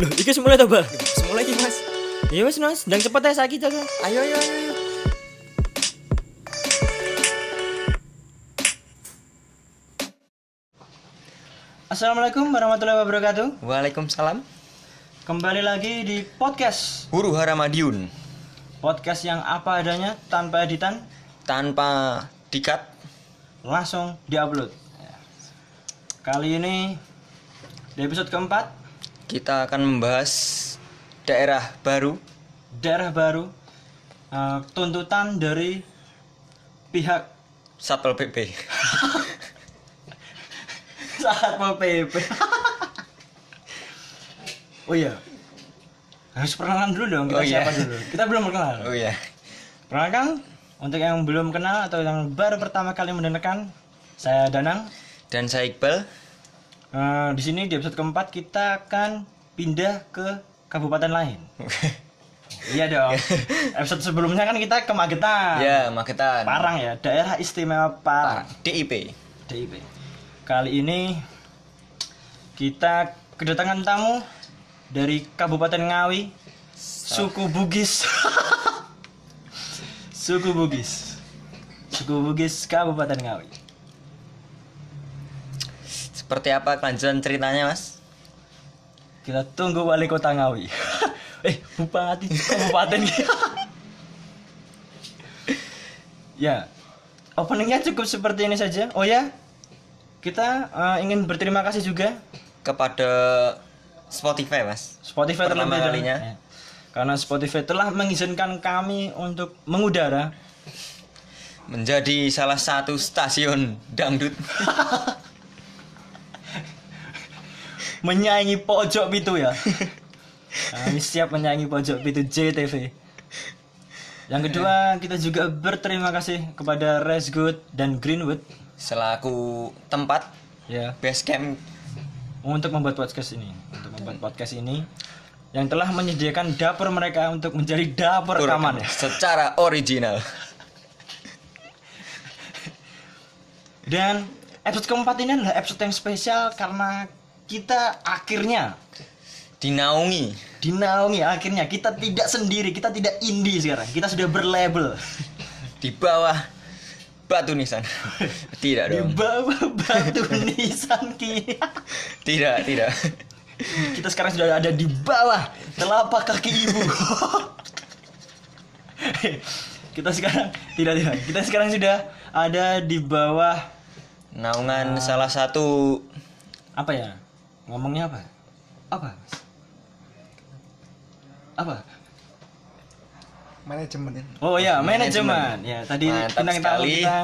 Loh, iki semula to, Bang? Semula iki, Mas. Iya, Mas, Mas. Ndang cepet ya saiki to. Ayo, ayo, ayo. ayo. Assalamualaikum warahmatullahi wabarakatuh. Waalaikumsalam. Kembali lagi di podcast. Huru Hara Madiun Podcast yang apa adanya tanpa editan, tanpa dikat langsung diupload. Ya. Kali ini di episode keempat, kita akan membahas daerah baru daerah baru eh, tuntutan dari pihak Satpol PP. Satpol PP. oh iya. Harus perkenalan dulu dong kita Oh iya. siapa dulu. Kita belum berkenal. Oh iya. Perkenalkan untuk yang belum kenal atau yang baru pertama kali mendengarkan, saya Danang. Dan saya Iqbal. Eh, di sini di episode keempat kita akan pindah ke kabupaten lain. iya dong. Episode sebelumnya kan kita ke Magetan. ya, Magetan. Parang ya, daerah istimewa Parang. DIP. DIP. Kali ini kita kedatangan tamu dari Kabupaten Ngawi, suku Bugis. suku Bugis. Suku Bugis Kabupaten Ngawi. Seperti apa kelanjutan ceritanya, Mas? Kita tunggu wali kota Ngawi. eh, bupati kabupaten. ya, openingnya cukup seperti ini saja. Oh ya, kita eh, ingin berterima kasih juga Kepada Spotify, Mas. Spotify Pertama terlebih dahulu. kalinya. Ya. Karena Spotify telah mengizinkan kami untuk mengudara Menjadi salah satu stasiun dangdut. menyaingi pojok itu ya. Kami siap menyaingi pojok itu JTV. Yang kedua, kita juga berterima kasih kepada Resgood dan Greenwood. Selaku tempat ya. base camp. Untuk membuat podcast ini, untuk membuat podcast ini. Yang telah menyediakan dapur mereka untuk menjadi dapur rekaman. secara original. Dan episode keempat ini adalah episode yang spesial karena kita akhirnya Dinaungi dinaungi akhirnya kita tidak sendiri, kita tidak indie sekarang. Kita sudah berlabel di bawah batu nisan. Tidak di dong. bawah batu nisan kita. Tidak, tidak. Kita sekarang sudah ada di bawah telapak kaki ibu. kita sekarang tidak tidak. Kita sekarang sudah ada di bawah Naungan salah satu apa ya? Ngomongnya apa? Apa? Mas? Apa? manajemen Oh ya, Manajemen. Ya, tadi Mantap sekali. kita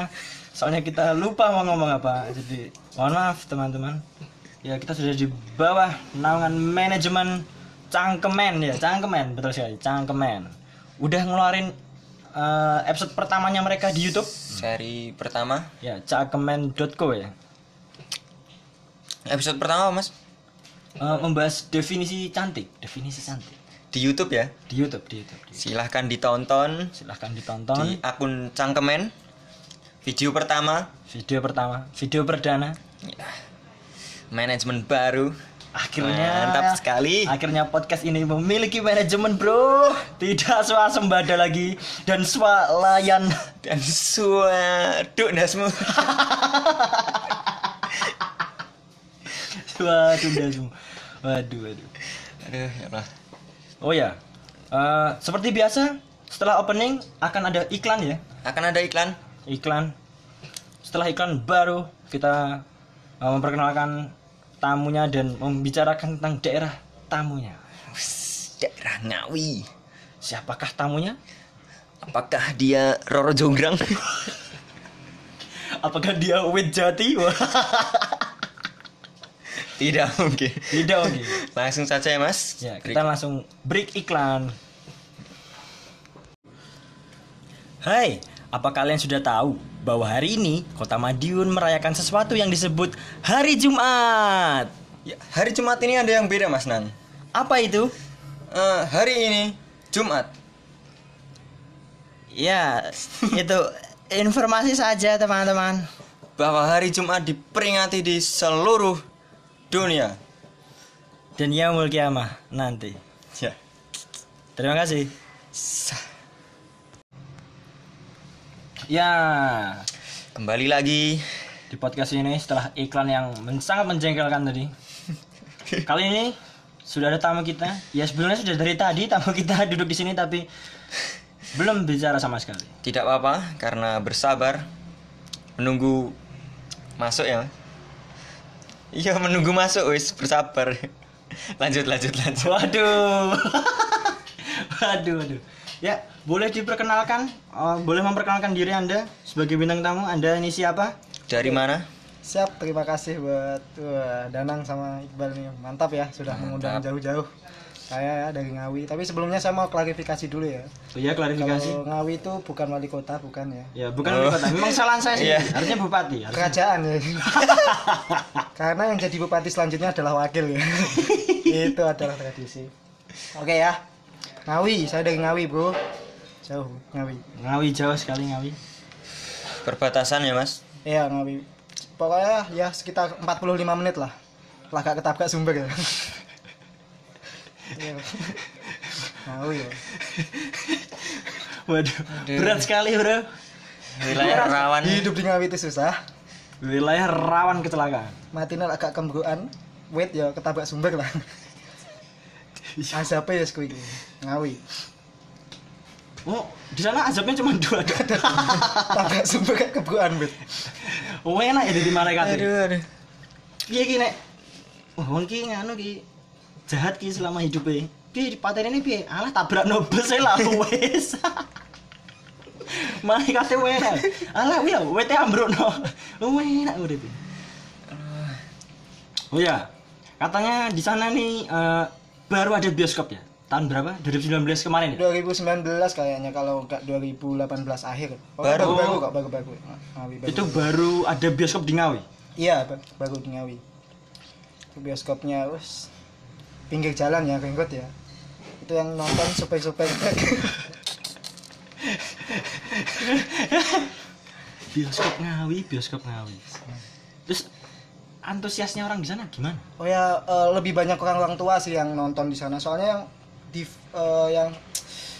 soalnya kita lupa mau ngomong apa. Jadi, mohon maaf teman-teman. Ya, kita sudah di bawah naungan manajemen Cangkemen ya, Cangkemen betul sekali, Cangkemen. Udah ngeluarin eh, episode pertamanya mereka di YouTube. seri pertama. Ya, cangkemen.co ya. Episode pertama, Mas, Eh, membahas definisi cantik, definisi cantik di YouTube ya. di YouTube, di YouTube. Di- Silahkan ditonton Silahkan ditonton di akun Cangkemen. Video pertama, video pertama, video perdana. ya, manajemen baru. Akhirnya Mantap sekali. Akhirnya podcast ini memiliki manajemen, Bro. Tidak swasembada lagi dan swalayan. Dan suaduk dasmu. Waduh, udah semua. Waduh, waduh. Aduh, ya Allah. Oh ya. eh, seperti biasa, setelah opening akan ada iklan ya. Akan ada iklan. Iklan. Setelah iklan baru kita eh, memperkenalkan tamunya dan membicarakan tentang daerah tamunya. Daerah Ngawi. Siapakah tamunya? Apakah dia Roro Jonggrang? Apakah dia Wit Jati? Tidak mungkin. Tidak mungkin. Langsung saja ya Mas. Ya, kita langsung break iklan. Hai, apa kalian sudah tahu bahwa hari ini Kota Madiun merayakan sesuatu yang disebut Hari Jumat? Ya, hari Jumat ini ada yang beda Mas Nan. Apa itu? Eh, hari ini Jumat. Ya, itu informasi saja teman-teman. Bahwa hari Jumat diperingati di seluruh dunia. dan yaumul kiamah nanti. Ya. Terima kasih. Ya, Kembali lagi. di podcast ini setelah iklan yang men- sangat menjengkelkan tadi. Kali ini sudah ada tamu kita. Ya sebenarnya sudah dari tadi tamu kita duduk di sini tapi belum bicara sama sekali. Tidak apa-apa karena bersabar menunggu masuk ya. Iya menunggu masuk wis bersabar. lanjut lanjut lanjut. Waduh. waduh, waduh. Ya, boleh diperkenalkan, eh, boleh memperkenalkan diri Anda sebagai bintang tamu. Anda ini siapa? Dari mana? Siap, terima kasih buat wah, Danang sama Iqbal nih. Mantap ya, sudah mengundang jauh-jauh. Saya ya dari Ngawi, tapi sebelumnya saya mau klarifikasi dulu ya. Oh ya, klarifikasi. Kalau Ngawi itu bukan wali kota, bukan ya. Ya, bukan wali kota. Memang kesalahan saya sih. Iya. Harusnya bupati. Harusnya. Kerajaan ya. Karena yang jadi bupati selanjutnya adalah wakil ya. itu adalah tradisi. Oke ya. Ngawi, saya dari Ngawi, Bro. Jauh, Ngawi. Ngawi jauh sekali Ngawi. Perbatasan ya mas. Iya, Ngawi. Pokoknya ya sekitar 45 menit lah. Lah gak ketabrak sumber ya. Iya. Ngawi ya. Waduh, berat sekali, Bro. Wilayah rawan. Hidup di Ngawi itu susah. Wilayah rawan kecelakaan. Matinya agak kembruan. Wait ya ketabrak sumber lah. Asapnya ya sekuik. Ngawi. Oh, di sana azabnya cuma dua. Tabrak sumber kan kembruan, wait. Oh, enak ya di malaikat. Aduh, aduh. Piye ki nek Wah, wong ki nganu ki jahat ki selama hidupnya. Piye di paten ini piye? Alah tabrak nobel saya lah wes. Malaikate enak. Alah ya wete ambrukno. Enak urip. Oh ya, katanya di sana nih eh, baru ada bioskop ya. Tahun berapa? 2019 kemarin ya? 2019 kayaknya kalau enggak 2018 akhir. Oh, Baru. baru kok, baru baru. Ngawi baru. Itu baru ada bioskop di Ngawi. Iya, ba- baru di Ngawi. Itu bioskopnya wes pinggir jalan ya, Renggot ya. Itu yang nonton supir-supir Bioskop Ngawi, bioskop Ngawi. Terus antusiasnya orang di sana gimana? Oh ya, eh, lebih banyak orang-orang tua sih yang nonton di sana. Soalnya yang di eh, yang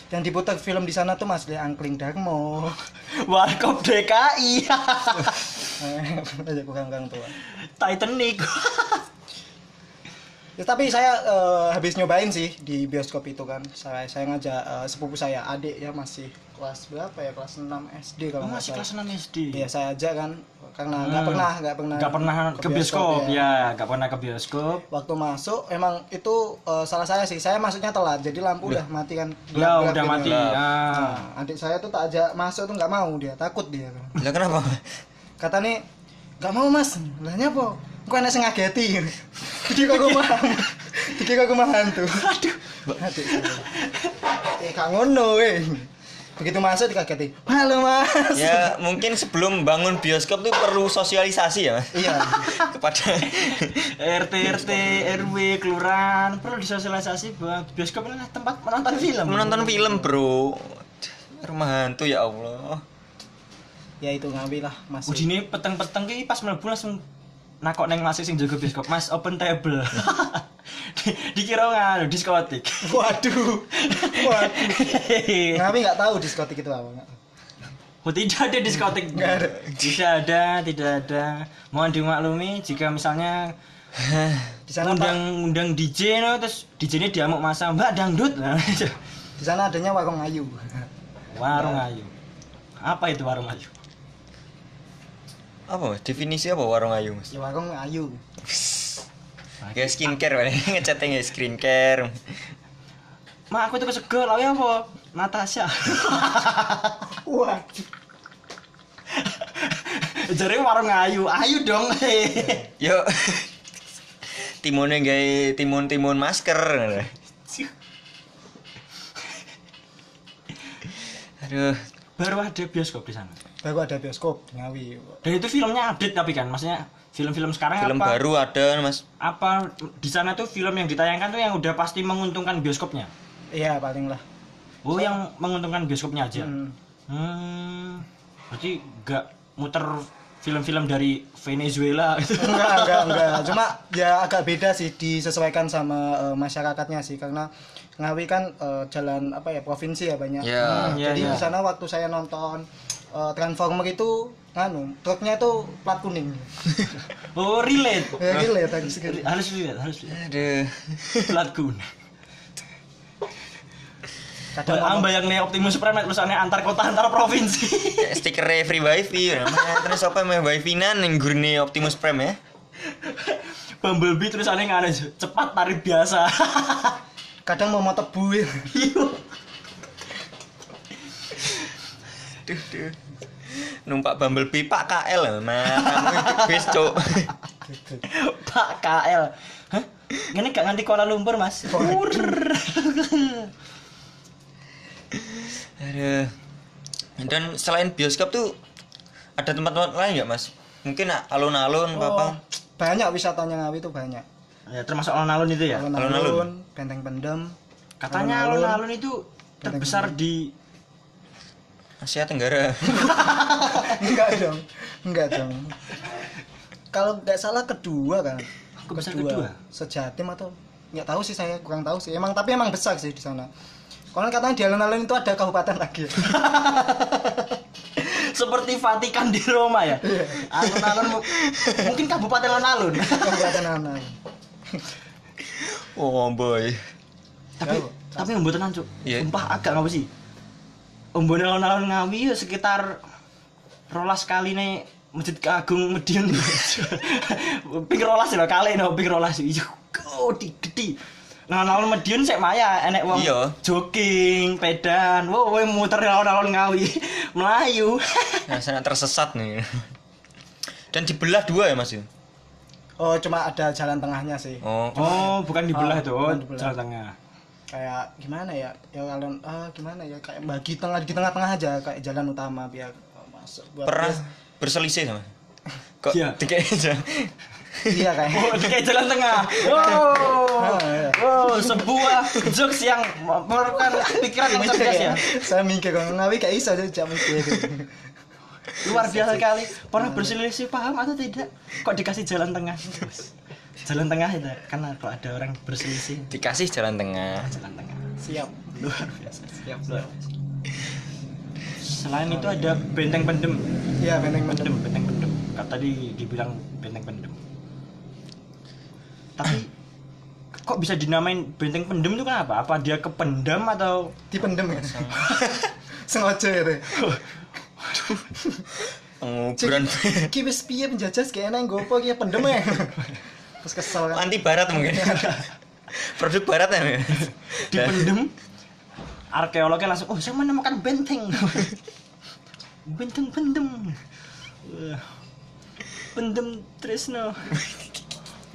yang diputar film di sana tuh Mas Le Angkling Darmo. Warkop DKI. Eh, banyak orang-orang tua. Titanic. Ya, tapi saya eh, habis nyobain sih di bioskop itu kan. Saya saya ngajak eh, sepupu saya, adik ya masih kelas berapa ya? Kelas 6 SD Oh, kalau nggak masih kelas 6 SD. Iya, saya ajak kan karena nggak Hmm. pernah nggak pernah Gak pernah ke bioskop, ya. ya, gak pernah ke bioskop. Waktu masuk emang itu eh, salah saya sih. Saya masuknya telat, jadi lampu udah mati kan. Ya udah gitu. mati. Ah. Nah, adik saya tuh tak ajak masuk tuh nggak mau dia, takut dia. Lah kenapa? Kata nih, nggak mau mas, lah nyapa? Kok enak sing ngageti. Dikira aku mah. Dikira aku mah hantu. Aduh. Aduh. Eh, kak ngono weh. Begitu masuk dikageti. Halo mas. Ya mungkin sebelum bangun bioskop tuh perlu sosialisasi ya mas. Iya. Kepada RT RT RW kelurahan perlu disosialisasi bahwa bioskop adalah tempat menonton film. menonton film bro. Rumah hantu ya Allah. Ya itu ngawi lah masuk. Ujine peteng-peteng ki pas mlebu langsung nakok neng masih sing jaga bioskop. Mas open table. Di- Dikira nganu diskotik. Waduh. Waduh. Ngawi nggak tahu diskotik itu apa. nggak. Oh, tidak ada diskotik. Nggak ada. Tidak ada, tidak ada. Mohon dimaklumi jika misalnya Di sana undang undang DJ no, terus DJ ini diamuk masa Mbak dangdut. di sana adanya warung ayu. warung ayu. Apa itu warung ayu? Apa definisi apa warung ayu mas? Ya warung ayu. Kayak skincare Mas. ngechatnya ya skincare. Ma aku tuh kesegel, lawe apa? Natasha. Waduh. Jadi warung ayu, ayu dong. Yo timunnya gay timun-timun masker. Aduh, Baru ada bioskop di sana. Baru ada bioskop di Ngawi. Dan itu filmnya update tapi kan, maksudnya film-film sekarang film apa? baru ada mas. Apa di sana tuh film yang ditayangkan tuh yang udah pasti menguntungkan bioskopnya? Iya paling lah. Oh, yang menguntungkan bioskopnya aja. Hmm. Hmm. Berarti nggak muter film-film dari Venezuela gitu. enggak enggak enggak cuma ya agak beda sih disesuaikan sama eh, masyarakatnya sih karena Ngawi kan eh, jalan apa ya provinsi ya banyak Ya. Nah, Iya, jadi iya. di sana waktu saya nonton eh, Transformer itu nganu truknya itu plat kuning Oh, relate. ya gila ya tadi sekali Harus lihat, harus lihat. Aduh. Plat kuning. kadang ngomong, bayang nih Optimus Prime tulisannya antar kota antar provinsi. Kayak stiker free wifi ya. Terus apa meh wifi nan yang gurine Optimus Prime ya? Bumblebee tulisannya nggak ada cepat tarif biasa. kadang mau mau tebu ya. Duh, duh. Numpak Bumblebee Pak KL mah kamu bis cuk. Pak KL. Hah? Ini gak nganti Kuala Lumpur, Mas. Aduh. Dan selain bioskop tuh ada tempat-tempat lain nggak mas? Mungkin alun-alun Oh, apa? banyak wisatanya Ngawi itu banyak ya, termasuk alun-alun itu ya. Alun-alun. alun-alun benteng pendem Katanya alun-alun itu terbesar di Asia Tenggara. enggak dong enggak dong kalau nggak salah kedua kan besar kedua? sejatim atau nggak tahu sih saya kurang tahu sih emang tapi emang besar sih di sana kalau katanya di alun-alun itu ada kabupaten lagi seperti Vatikan di Roma ya. Alun-alun mu- mungkin kabupaten alun-alun. kabupaten alun-alun Oh boy. tapi Jauh. tapi yang tenan cuk. Iya. Sumpah agak ngapa sih? Ombone alun-alun Ngawi ya sekitar rolas kali nih Masjid Agung Medion. ping rolas lho kali no ping rolas. Iya, oh di gede. Nah, alun Medion sik maya enek wong Iya. jogging, pedan. Wo, wo muter alun-alun Ngawi. Melayu. Nah, sangat tersesat nih. Dan dibelah dua ya mas ya? oh cuma ada jalan tengahnya sih Oh, Oh, bukan dibelah Oh, itu, oh, dibelah. jalan tengah. Kayak gimana ya ya alun ah gimana ya kayak bagi tengah di tengah-tengah aja kayak jalan utama biar oh, masuk buat pernah bias- berselisih sama? Kok Iya. tiga aja? iya kayak Oh, kayak jalan tengah. Wow. iya. Wow, sebuah jokes yang merupakan pikiran yang cerdas ya. saya mikir kalau ngawi kayak iso aja jam mikir Luar biasa sekali. Pernah berselisih paham atau tidak? Kok dikasih jalan tengah? Jalan tengah itu karena kalau ada orang berselisih Dikasih jalan tengah. jalan tengah. siap Luar biasa. Siap, luar biasa. Selain itu ada benteng pendem. iya benteng Pendem, benteng pendem. Kata tadi dibilang benteng pendem. Tapi kok bisa dinamain benteng pendem itu kenapa? Apa dia kependam atau dipendem ya sengaja ya teh Penguburan ki wis piye penjajah kayak enak gopo ki pendem ya terus kesel kan anti barat mungkin. Produk barat ya. dipendem? Arkeolognya langsung, oh saya menemukan benteng. benteng pendem. Pendem Trisno.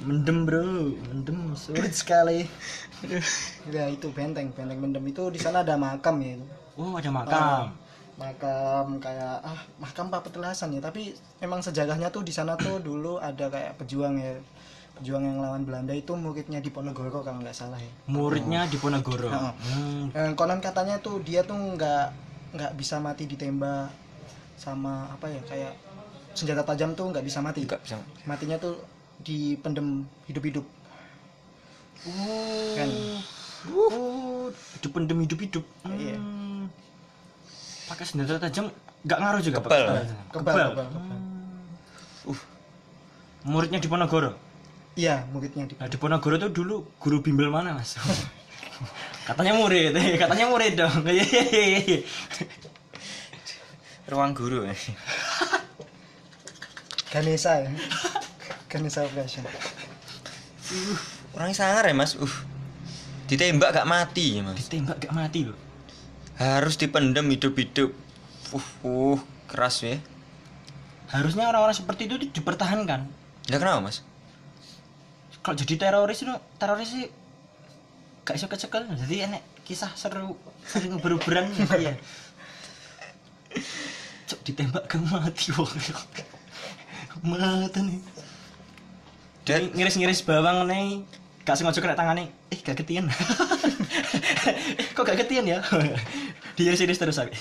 Mendem bro, mendem sulit sekali. ya itu benteng benteng pendem itu di sana ada makam ya itu Oh ada makam. makam kayak ah makam apa petelasan ya tapi emang sejarahnya tuh di sana tuh dulu ada kayak pejuang ya pejuang yang lawan Belanda itu muridnya di Ponegoro kalau nggak salah ya Muridnya di Ponegoro. Heeh. Hmm. Eh, konon katanya tuh dia tuh nggak nggak bisa mati ditembak sama apa ya kayak senjata tajam tuh nggak bisa mati Enggak bisa. matinya tuh dipendem hidup-hidup Oh. kan Oh, dipendem hidup-hidup. Iya. Hmm. Pakai senjata tajam nggak ngaruh juga Kebal. pakai senjata tajam. kebal kebal, kebal. Muridnya di Ponegoro. Iya muridnya di Nah, di Ponegoro tuh dulu guru bimbel mana, Mas? katanya murid, eh, katanya murid dong. Ruang guru. ya. Ganesha ya Ganesha Operation Orangnya sangar ya mas. Uh. Ditembak gak mati ya mas. Ditembak gak mati loh. Harus dipendam hidup-hidup. Uh, uh, keras ya. Harusnya orang-orang seperti itu di- dipertahankan. Ya kenapa mas? Kalau jadi teroris itu teroris sih gak iso kecekel. Jadi enek kisah seru sering beruberan iya. Cok ditembak gak mati wong. Mata nih. Dan ngiris-ngiris bawang nih gak sengaja kena tangannya eh gak ketian eh kok gak ketian ya dia serius terus aku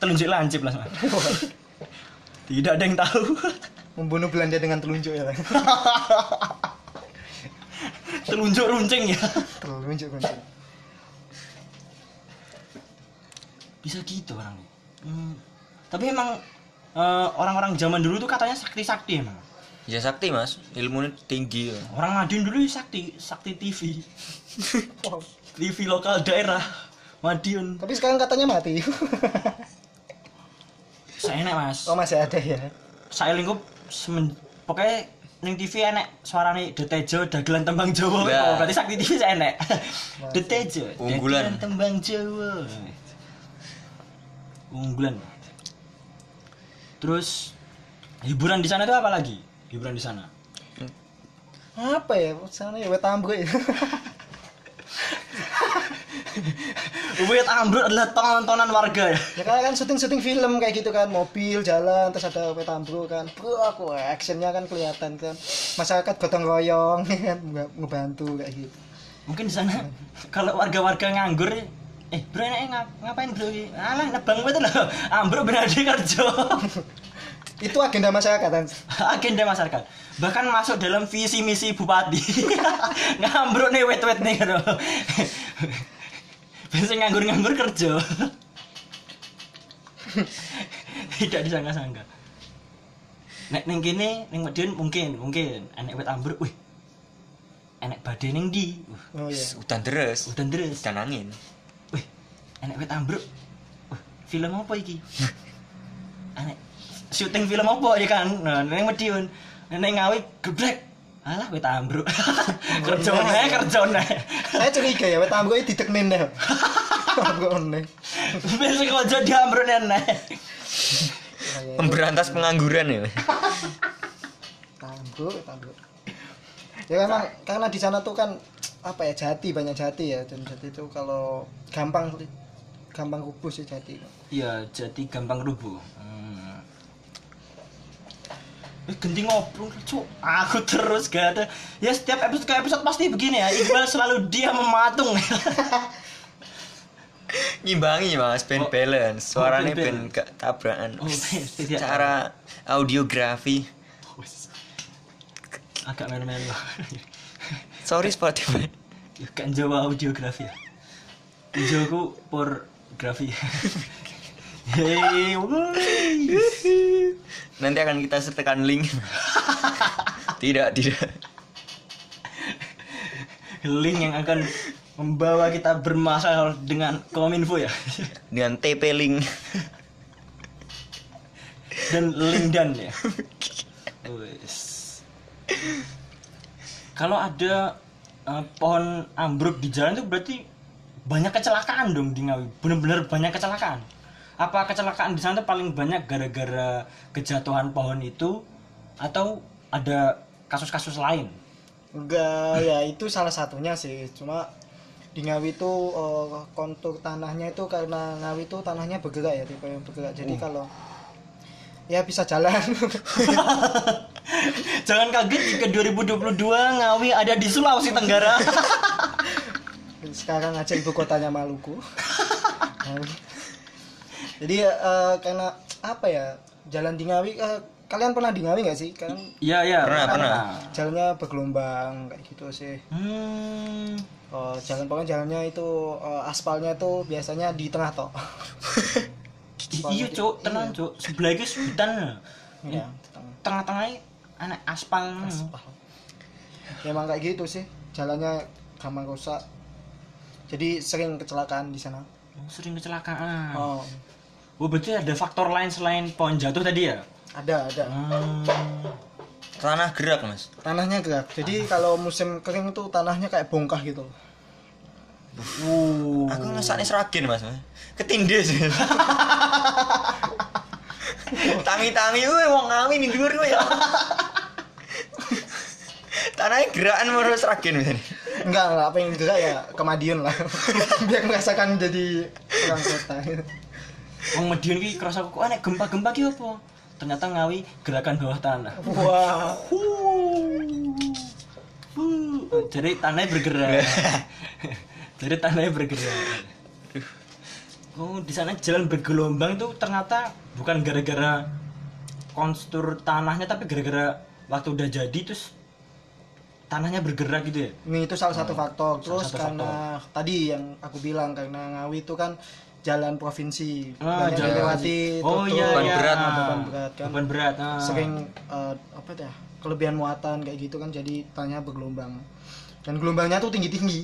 telunjuk lancip lah. Tidak ada yang tahu. Membunuh Belanda dengan telunjuk ya. Telunjuk runcing ya. telunjuk kuncing. Bisa gitu orang. Hmm. Tapi emang eh, orang-orang zaman dulu tuh katanya sakti-sakti emang. Ya sakti mas, ilmunya tinggi ya. Orang Madiun dulu sakti, sakti TV. Wow. TV lokal daerah Madiun. Tapi sekarang katanya mati. Saya enak mas. oh masih ada ya. Saya lingkup semen, pokoknya ning TV enek suarane Detejo dagelan tembang Jawa. Oh, berarti sakti TV saya enek. Detejo Unggulan. tembang Jawa. Unggulan. Terus hiburan di sana itu apa lagi? Hiburan di sana. Apa ya? Sana ya wet Wait ambruk adalah tontonan warga ya. ya kan kan syuting-syuting film kayak gitu kan, mobil jalan terus ada wet ambruk kan. Bro, aku actionnya kan kelihatan kan. Masyarakat gotong royong kan nge- ngebantu kayak gitu. Mungkin di sana kalau warga-warga nganggur eh bro enak ngap, ngapain bro alah nebang betul loh ambruk benar di kerja Itu agenda masyarakat kan. agenda masyarakat bahkan masuk dalam visi misi bupati ngambruk nih wet wet nih gitu biasanya nganggur-nganggur kerja. Tidak disangka-sangka. Nek ning kene ning Madiun mungkin mungkin. Enek wet ambruk wih. Enek badai ning di Oh iya. Hutan deres, udan deres. Hutan angin. wih enek wet ambruk. Wih film apa iki? Enek syuting film apa ya kan? Nah ning Madiun nek ngawi geblek alah wet ambruk kerjone kerjone Saya curiga ya wet ambruk itu dideknin deh. Ambruk nih. besok aja diambruk nenek Pemberantas pengangguran ya. Ambruk, ambruk. Ya memang karena di sana tuh kan apa ya jati banyak jati ya dan jati itu kalau gampang gampang rubuh sih jati. iya jadi gampang rubuh genting ngobrol cuk aku terus gak ada ya setiap episode ke episode pasti begini ya Iqbal selalu dia mematung Ngimbangi mas, band Oh. balance. Oh, Suaranya band band gak tabrakan. Oh, tidak. Cara audiografi. agak melo-melo Sorry Spotify. ya kan Jawa audiografi ya Jawaku porgrafi Hei, woi. Nanti akan kita sertakan link. tidak, tidak. link yang akan membawa kita bermasalah dengan kominfo ya Dengan TP link. dan lingdan ya Wes. kalau ada eh, pohon ambruk di jalan itu berarti banyak kecelakaan dong di Ngawi bener-bener banyak kecelakaan apa kecelakaan di sana paling banyak gara-gara kejatuhan pohon itu atau ada kasus-kasus lain Enggak, ya itu salah satunya sih. Cuma di Ngawi itu eh, kontur tanahnya itu karena Ngawi itu tanahnya bergerak ya, tipe yang bergerak. Jadi kalau ya bisa jalan. jangan kaget jika 2022 Ngawi ada di Sulawesi Tenggara Sekarang aja ibu kotanya Maluku. Jadi eh, karena apa ya? Jalan di Ngawi eh, kalian pernah di Ngawi nggak sih? Kan iya iya Pernah, pernah. jalannya bergelombang kayak gitu sih. hmm Oh, jalan pokoknya jalannya itu eh, aspalnya itu biasanya di tengah toh. iya cuk tenang cuk sebelah itu Iya, di tengah. tengah-tengahnya anak aspal Aspal. Ya, emang kayak gitu sih. Jalannya gampang rusak. Jadi sering kecelakaan di sana. Oh, sering kecelakaan Oh, oh berarti ada faktor lain selain pohon jatuh tadi ya ada ada. hmm. Tanah gerak mas. Tanahnya gerak. Jadi kalau musim kering tuh tanahnya kayak bongkah gitu. uh. Aku ngesaknya seragen mas. Ketindes. Tangi-tangi, weh wong ngawi nih dhuwur ya. Tanahnya gerakan menurut seragen mas. Enggak, enggak apa yang gerak ya ke Madiun lah. Biar merasakan jadi orang kota. Wong Madiun ki kerasa kok aneh gempa-gempa ki apa? Ternyata ngawi gerakan bawah tanah. Wah. Uh, jadi tanahnya bergerak. jadi tanahnya bergerak. Oh, di sana jalan bergelombang itu ternyata bukan gara-gara konstur tanahnya tapi gara-gara waktu udah jadi terus tanahnya bergerak gitu ya Ini itu salah satu faktor. Terus satu karena tadi yang aku bilang karena Ngawi itu kan jalan provinsi. Ah, banyak jalan dilewati oh tutup, iya beban iya. berat. beban berat kan. Beban berat ah. sering eh, apa ya kelebihan muatan kayak gitu kan jadi tanahnya bergelombang. Dan gelombangnya tuh tinggi tinggi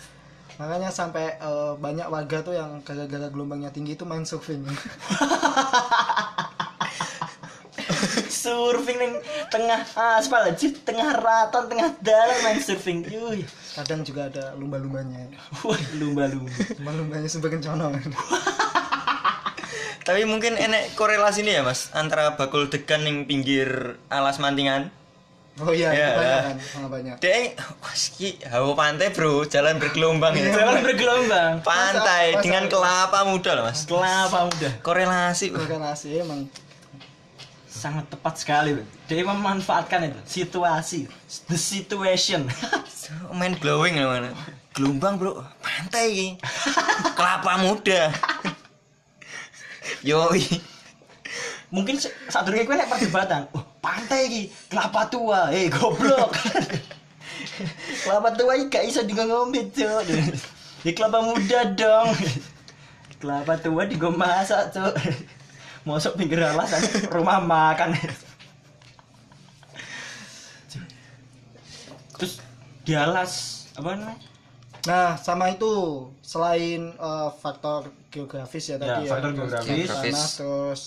makanya sampai eh, banyak warga tuh yang gara-gara gelombangnya tinggi itu main surfing surfing ning tengah aspal aja tengah ratan tengah dalam main surfing Yuh. kadang juga ada lumba-lumbanya wah lumba-lumba lumba-lumbanya sumber kencono Tapi mungkin enek korelasi nih ya mas antara bakul degan yang pinggir alas mantingan. oh iya Ya. kebanyakan malah banyak Dek, wah ki hawa pantai bro, jalan bergelombang ya. jalan bergelombang Pantai Masa- dengan masa- kelapa muda loh mas. kelapa muda Korelasi. korelasi emang sangat tepat sekali Bro. dia memanfaatkan itu situasi the situation So, main glowing mana. Gelombang bro, pantai kelapa muda. Yoi. mungkin saat dulu gue nek perdebatan oh, pantai ki kelapa tua eh goblok kelapa tua ini gak bisa ngombe cok di kelapa muda dong kelapa tua di masak cok masuk pinggir alasan rumah makan. Terus di alas apa namanya? Nah, sama itu selain eh, faktor geografis ya tadi ya, faktor geografis. tanah, terus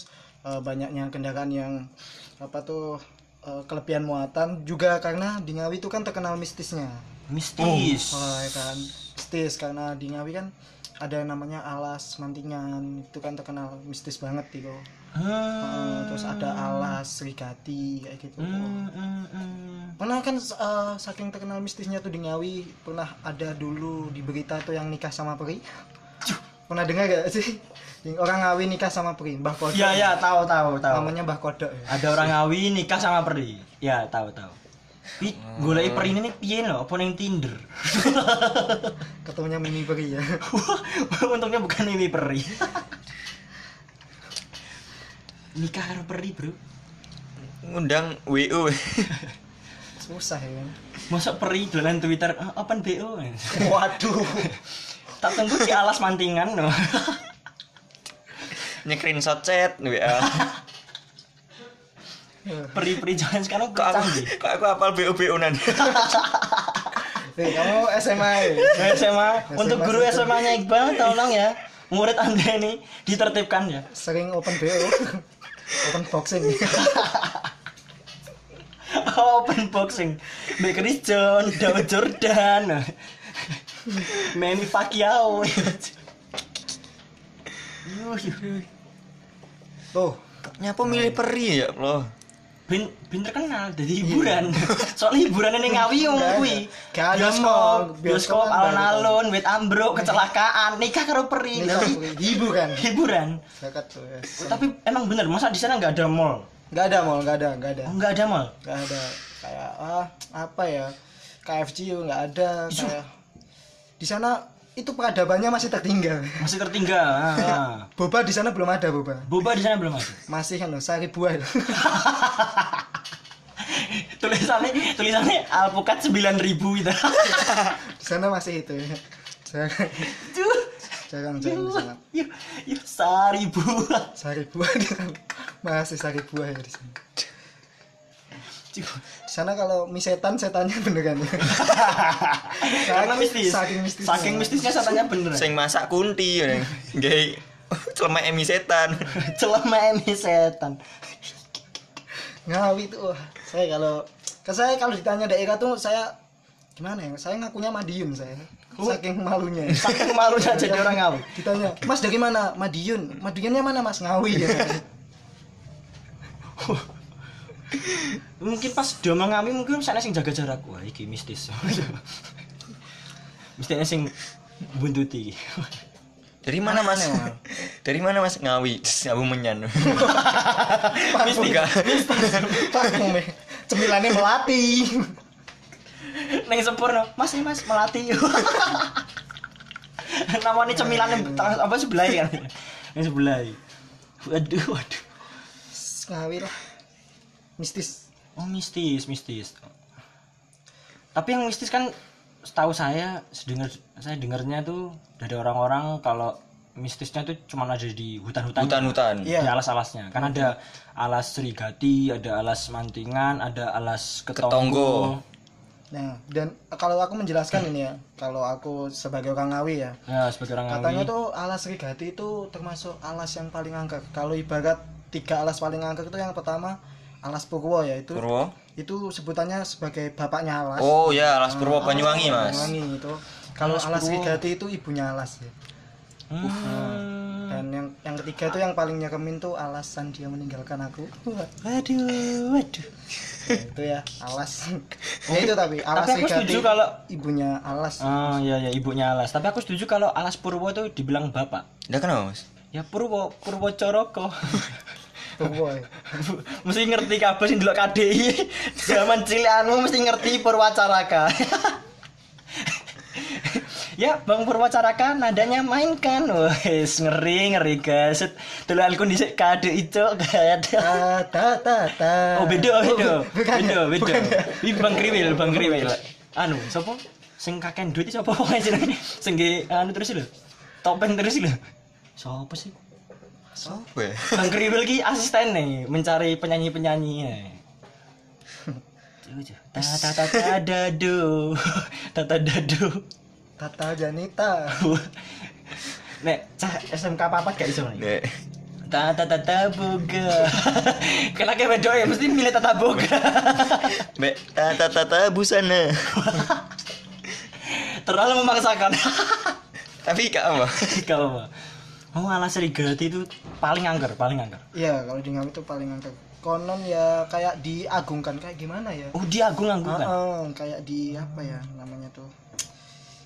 eh, banyaknya kendaraan yang apa tuh eh, kelebihan muatan. Juga karena di Ngawi itu kan terkenal mistisnya. mistis. Oh, ya kan? Mistis karena di Ngawi kan ada yang namanya alas mantingan itu kan terkenal mistis banget gitu. Eh, terus ada alas serigati kayak gitu. hmm, hmm, hmm. Pernah kan eh, saking terkenal mistisnya tuh di Ngawi pernah ada dulu di berita tuh yang nikah sama peri. Pernah dengar gak sih? Orang Ngawi nikah sama peri, Mbah Kodok. ya ya tahu tahu tahu Namanya Mbah Kodok ya. ada orang ngawi nikah sama peri ya tahu tahu Pi, golek peri ini piye lho apa ning Tinder Ketemunya Mimi peri ya. untungnya bukan ini peri nikah karo peri bro Ngundang WO. Susah ya kan. masuk peri dolan Twitter "Ah, open BO Waduh. tak tunggu di alas mantingan no Nyekerin shot chat WA. peri-peri zaman sekarang Kok aku, kok aku apal BO BO nan. Nih, kamu SMA ya? Nah, SMA untuk guru SMA. SMA nya Iqbal tolong ya murid anda ini ditertibkan ya Sering open BO. open boxing. open boxing Chris John Dow Jordan Manny Pacquiao Yuh, yuh. Tuh, Nyapa milih peri ya Allah. Bin terkenal jadi hiburan soalnya hiburan ini ngawi yang kuwi ada bioskop mall. bioskop kan alun-alun wit ambruk kecelakaan nikah karo peri peri. hiburan. hiburan ya. tapi emang bener masa di sana nggak ada mall Nggak ada mal, nggak ada, nggak ada. nggak ada mall nggak ada kayak ah apa ya KFC juga nggak ada kayak di sana itu peradabannya masih tertinggal. Masih tertinggal ah. boba di sana belum ada boba. Boba di sana belum ada? Masih kan sari buah tulisannya tulisannya alpukat 9000 itu di sana masih itu. Jarang Duh. jarang jarang di sana. Yuk, yuk, sari buah. sari buah di sana. Masih sari buah ya di sana sana kalau mie setan setannya beneran ya Karena mistis. saking mistisnya. Saking mistisnya setannya bener. Sing masak kunti ya. Gay. Celemak emi setan. Celama ini setan. Ngawi tuh wah, saya kalau ke saya kalau ditanya daerah tuh saya gimana ya saya ngakunya Madiun saya Oh. saking malunya Saking malunya jadi orang ngawi. ditanya mas dari mana Madiun Madiunnya mana mas Ngawi ya Mungkin pas diomong ngawi mungkin sana sing jaga jarak. Wah, iki mistis. Mistisnya sing buntuti. Dari mana Mas? Dari mana Mas? Ngawi. Ngawi menyan. mistis Enggak. Eh. cemilannya melati Neng sempurna, Mas ini Mas melati. Namanya cemilannya apa sebelah kan? Yang sebelah. Waduh, waduh. Ngawi lah mistis Oh mistis, mistis. Tapi yang mistis kan setahu saya, sedengar saya dengarnya tuh dari orang-orang kalau mistisnya tuh cuma ada di hutan-hutan. Hutan-hutan. Iya. Di alas-alasnya. Kan ada alas serigati, ada alas mantingan, ada alas ketonggo. Ketonggo. nah dan kalau aku menjelaskan ini ya kalau aku sebagai orang ngawi ya Ya, sebagai orang katanya Ngawi. tuh alas serigati itu termasuk alas yang paling angker kalau ibarat tiga alas paling angker itu yang pertama alas purwo ya itu Purwo. itu sebutannya sebagai bapaknya alas Oh ya, Alas Purwo alas Banyuwangi, Mas. Banyuwangi itu kalau Alas alas itu ibunya alas ya Hmm. dan yang yang ketiga itu yang paling nyeremin tuh alasan dia meninggalkan aku Waduh, waduh. Nah, itu ya alas ya itu tapi alas Tapi aku setuju kalau ibunya alas Oh iya ya ibunya alas. Tapi aku setuju kalau alas Purwo tuh dibilang bapak. Udah kenapa, Mas? Ya Purwo, Purwo Coroko. Purwo ya. mesti ngerti kabeh sing delok KDI. Zaman cilianmu mesti ngerti Purwacaraka. ya, Bang Purwacaraka nadanya mainkan. Wes ngeri ngeri guys. Dhisik KDI cok gak ada. ta ta ta ta Oh beda beda. bukan Beda ya? beda. Bukan ya? Bang Kriwil, Bang Kriwil. Anu, sapa? Sing kakek duit wae jenenge? Sing anu terus lho. Topeng terus lho. Sapa sih? Sopo ya? Bang Kriwil ki asisten nih mencari penyanyi-penyanyi. ya. Tuh, Ta ta ta ta dadu. Ta ta dadu. Tata Janita Nek cah SMK apa gak iso nih. Dek. Ta ta ta ta boga. Kena kayak bedo ya mesti milih tata boga. Mbak, tata tata busana. Terlalu memaksakan. Tapi kak apa? Mah. Oh, alas serigati itu paling angker, paling angker. Iya kalau di Ngawi itu paling angker Konon ya kayak diagungkan Kayak gimana ya Oh, dia agung-agung kan? Heeh, kayak di apa ya namanya tuh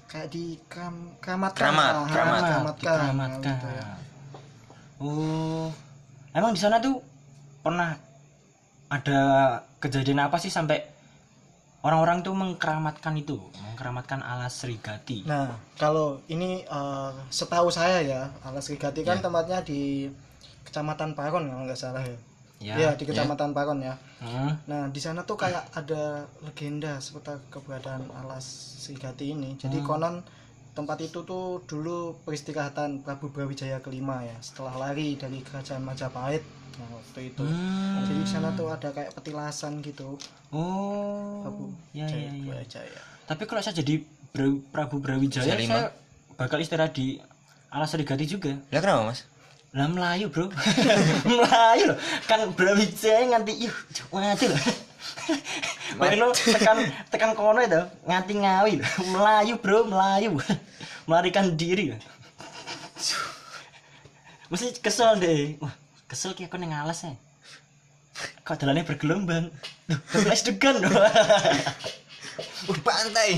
kayak di kram, keramatkan Keramat, Ah, keramat. keramatkan Dikeramatkan. gitu ya. Oh. Emang di sana tuh pernah ada kejadian apa sih sampai orang-orang tuh mengkeramatkan itu, mengkeramatkan alas serigati. Nah, kalau ini eh, setahu saya ya, Alas Rigati kan Ya. tempatnya di Kecamatan Paron kalau nggak salah ya. Ya. Iya, di Kecamatan Paron ya. Hmm. Nah, di sana tuh kayak ada legenda seputar keberadaan Alas Rigati ini. Jadi Hmm. konon tempat itu tuh dulu peristirahatan Prabu Brawijaya kelima ya, setelah lari dari kerajaan Majapahit. Nah, waktu itu. Hmm. Jadi di sana tuh ada kayak petilasan gitu. Oh. Prabu Ya, ya, ya. Brawijaya. Tapi kalau saya jadi Bra- Prabu Brawijaya, saya bakal istirahat di alas serigati juga. Lah kenapa, Mas? Lah Melayu, Bro. Melayu loh. Kan Brawijaya nganti yuh, mati loh. Bayangin lo tekan tekan kono itu nganti ngawi. Melayu, Bro, Melayu. Melarikan diri. Mesti kesel deh. Wah, kesel kayak aku neng alas ya. Kok jalannya bergelombang. Flash degan loh. Uh, pantai.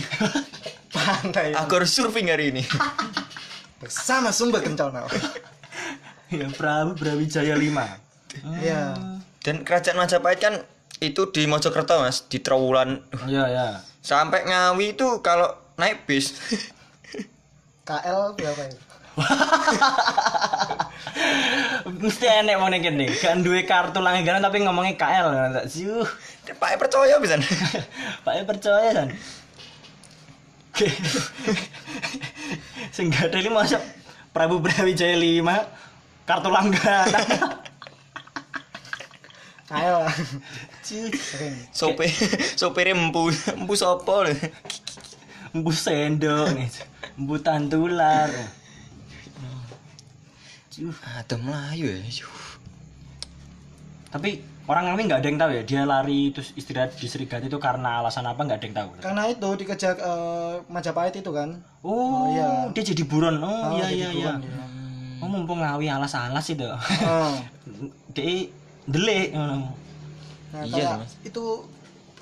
Pantai. Aku harus surfing hari ini. bersama sumber kencana. ya, Prabu Brawijaya 5. Iya. Dan kerajaan Majapahit kan itu di Mojokerto, Mas, di Trowulan. Iya, ya. Sampai Ngawi itu kalau naik bis KL berapa ya? Mesti enek wong ning kene. Gak duwe kartu langganan tapi ngomongnya KL. Tak siu. Pak percaya bisa. Pak E percaya kan. Sing gak ada lima masuk Prabu Brawijaya 5 kartu langganan. KL. Sope sopirnya empu empu sopo lho. Embu sendok. Embu tantular. Ciu. Ada Melayu ya. Tapi orang Ngawi nggak ada yang tahu ya dia lari terus istirahat di Serigati itu karena alasan apa nggak ada yang tahu. Karena itu dikejar eh, Majapahit itu kan. Oh, iya. dia jadi buron. Oh, Oh, iya iya iya. dia. Oh, mumpung Ngawi alas-alas itu. Oh. Dia delik ngono. Nah, Iya Mas. itu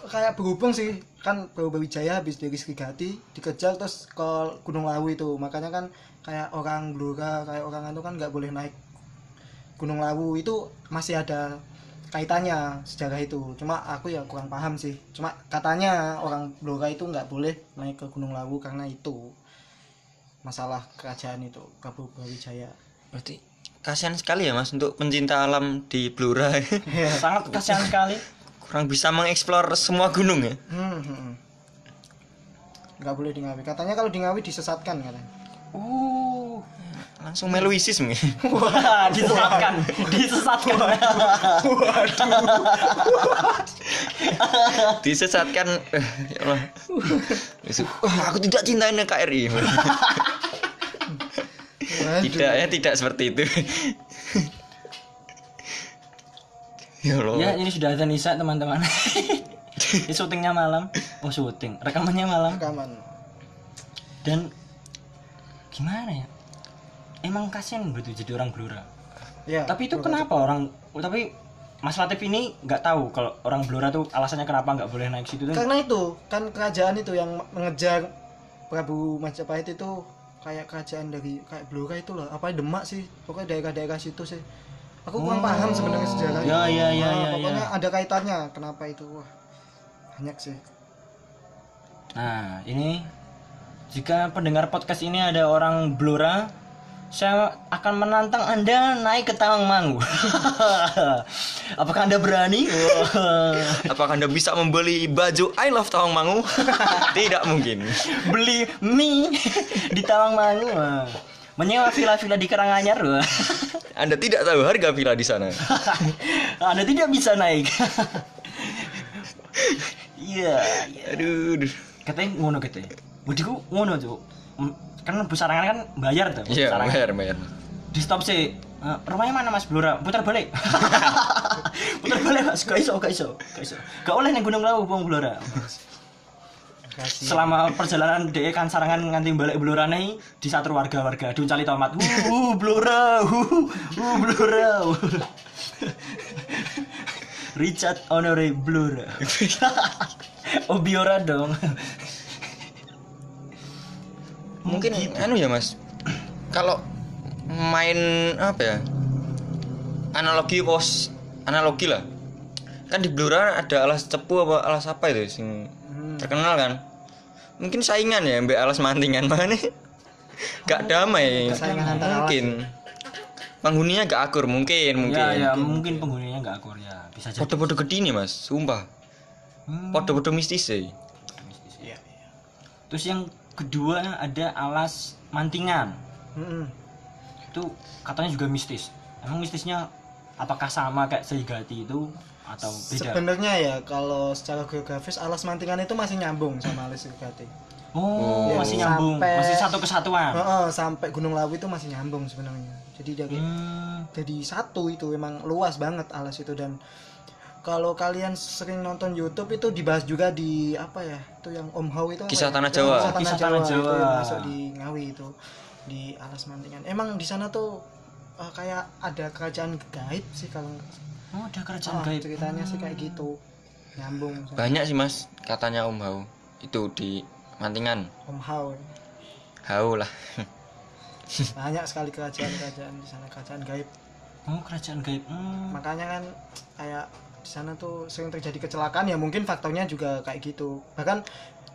kayak berhubung sih kan Prabu Wijaya habis dari Serigati dikejar terus ke Gunung Lawu itu. Makanya kan kayak orang Blora kayak orang itu kan nggak boleh naik Gunung Lawu. Itu masih ada kaitannya sejarah itu. Cuma aku ya kurang paham sih. Cuma katanya orang Blora itu nggak boleh naik ke Gunung Lawu karena itu masalah kerajaan itu Prabu Brawijaya Berarti kasihan sekali ya Mas untuk pencinta alam di Blora. Iya. Sangat kasihan sekali. kurang bisa mengeksplor semua gunung ya Hmm, hmm, hmm. nggak boleh di Ngawi katanya kalau di Ngawi disesatkan katanya Uh. langsung melu ISIS mungkin Wah, disesatkan, disesatkan. disesatkan eh, ya Allah Wah, aku tidak cinta NKRI Waduh. tidak ya tidak seperti itu ya Allah ya, ini sudah ada Nisa, teman-teman. ini syutingnya malam. Oh, syuting. Rekamannya malam. rekaman Dan gimana ya? Emang kasihan betul jadi orang Blora. ya tapi itu betul. kenapa orang tapi Mas Latif ini nggak tahu kalau orang Blora tuh alasannya kenapa nggak boleh naik situ tuh. karena itu kan kerajaan itu yang mengejar Prabu Majapahit itu kayak kerajaan dari kayak Blora itu loh. Apa Demak sih? Pokoknya daerah-daerah situ sih. Aku kurang Oh. paham sebenarnya sejarahnya. Ya, ya, ya, Ah, ya, pokoknya ya. ada kaitannya kenapa itu. Wah banyak sih. Nah, ini jika pendengar podcast ini ada orang Blora, saya akan menantang Anda naik ke Tawangmangu. Apakah Anda berani? apakah anda bisa membeli baju I Love Tawangmangu tidak mungkin Beli mie di Tawangmangu. Menyewa villa-villa di Karanganyar. anda tidak tahu harga villa di sana Anda tidak bisa naik. Iya, iya. aduh aduh. katanya ngono katanya. Budiku ngono, Cuk. Kan busarangan kan bayar tuh. iya busarangan. bayar bayar. Di stop sih Eh, rumahnya mana mas Blora? Putar balik. Putar balik mas. Gak iso gak iso gak iso. Gak oleh nih gunung lawu bang Blora. Kasih selama perjalanan dia kan sarangan nganti balik Blora nih di satu warga warga diuncali tomat. Uh, uh Blora uh, uh Blora. Richard Honore Blora. Oh Biora dong mungkin anu ya mas. Kalau main apa ya analogi pos analogi lah. Kan di Blora ada alas cepu apa alas apa itu sing Hmm. terkenal kan? Mungkin saingan ya mbak alas mantingan mana gak damai. Mungkin. Penghuninya gak akur mungkin mungkin. ya ya mungkin penghuninya nggak akur ya. Bisa jadi. Podo-podo gede nih mas sumpah. Hmm. podo-podo mistis sih. Iya. Terus yang kedua ada alas mantingan. Mm-mm. Itu katanya juga mistis. Emang mistisnya apakah sama kayak Seigati itu atau beda? Sebenarnya ya kalau secara geografis alas mantingan itu masih nyambung sama alas Sugati. Oh, Oh. masih nyambung, Sampai- masih satu kesatuan. Heeh, sampai Gunung Lawu itu masih nyambung sebenarnya. Jadi dari Hmm. jadi satu itu emang luas banget alas itu dan kalau kalian sering nonton YouTube itu dibahas juga di apa ya itu yang Om Hao itu Kisah ya? Tanah Ya, Jawa. Kisah Tanah Kisah Jawa, Tanah itu Jawa. yang masuk di Ngawi itu di alas mantingan. Emang di sana tuh eh, kayak ada kerajaan gaib sih kalau Oh, ada kerajaan ah, gaib. ceritanya sih kayak gitu nyambung banyak sih mas katanya om Hau itu di mantingan Om Hao Hau lah banyak sekali kerajaan-kerajaan di sana kerajaan gaib Oh, kerajaan gaib. Hmm. makanya kan kayak di sana tuh sering terjadi kecelakaan ya mungkin faktornya juga kayak gitu bahkan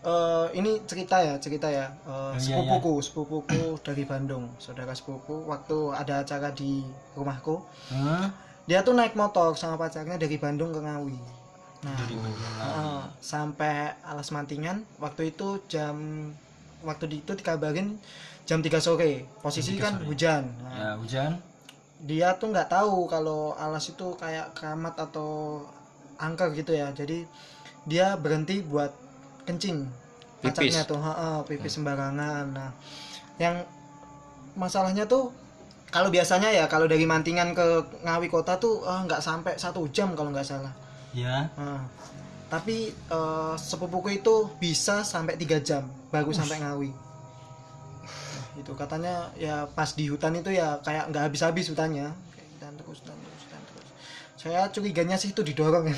eh, ini cerita ya cerita ya Oh, eh, iya, sepupuku sepupuku dari Bandung saudara sepupu waktu ada acara di rumahku Hah? dia tuh naik motor sama pacarnya dari Bandung ke Ngawi nah. Heeh, sampai alas mantingan waktu itu jam waktu itu dikabarin jam 3 sore posisi Jam 3 kan sore. hujan Nah, Ya, hujan. Dia tuh nggak tahu kalau alas itu kayak keramat atau angker gitu ya. Jadi dia berhenti buat kencing pacarnya tuh. Heeh, pipis sembarangan. Nah yang masalahnya tuh kalau biasanya ya kalau dari Mantingan ke Ngawi kota tuh eh, nggak sampai satu jam kalau nggak salah. Ya. Nah, tapi eh, sepupuku itu bisa sampai tiga jam baru sampai Ngawi. Itu katanya ya pas di hutan itu ya kayak nggak habis-habis hutannya. Kayak hutan terus, hutan terus, hutan terus. Saya curiganya sih itu didorong ya.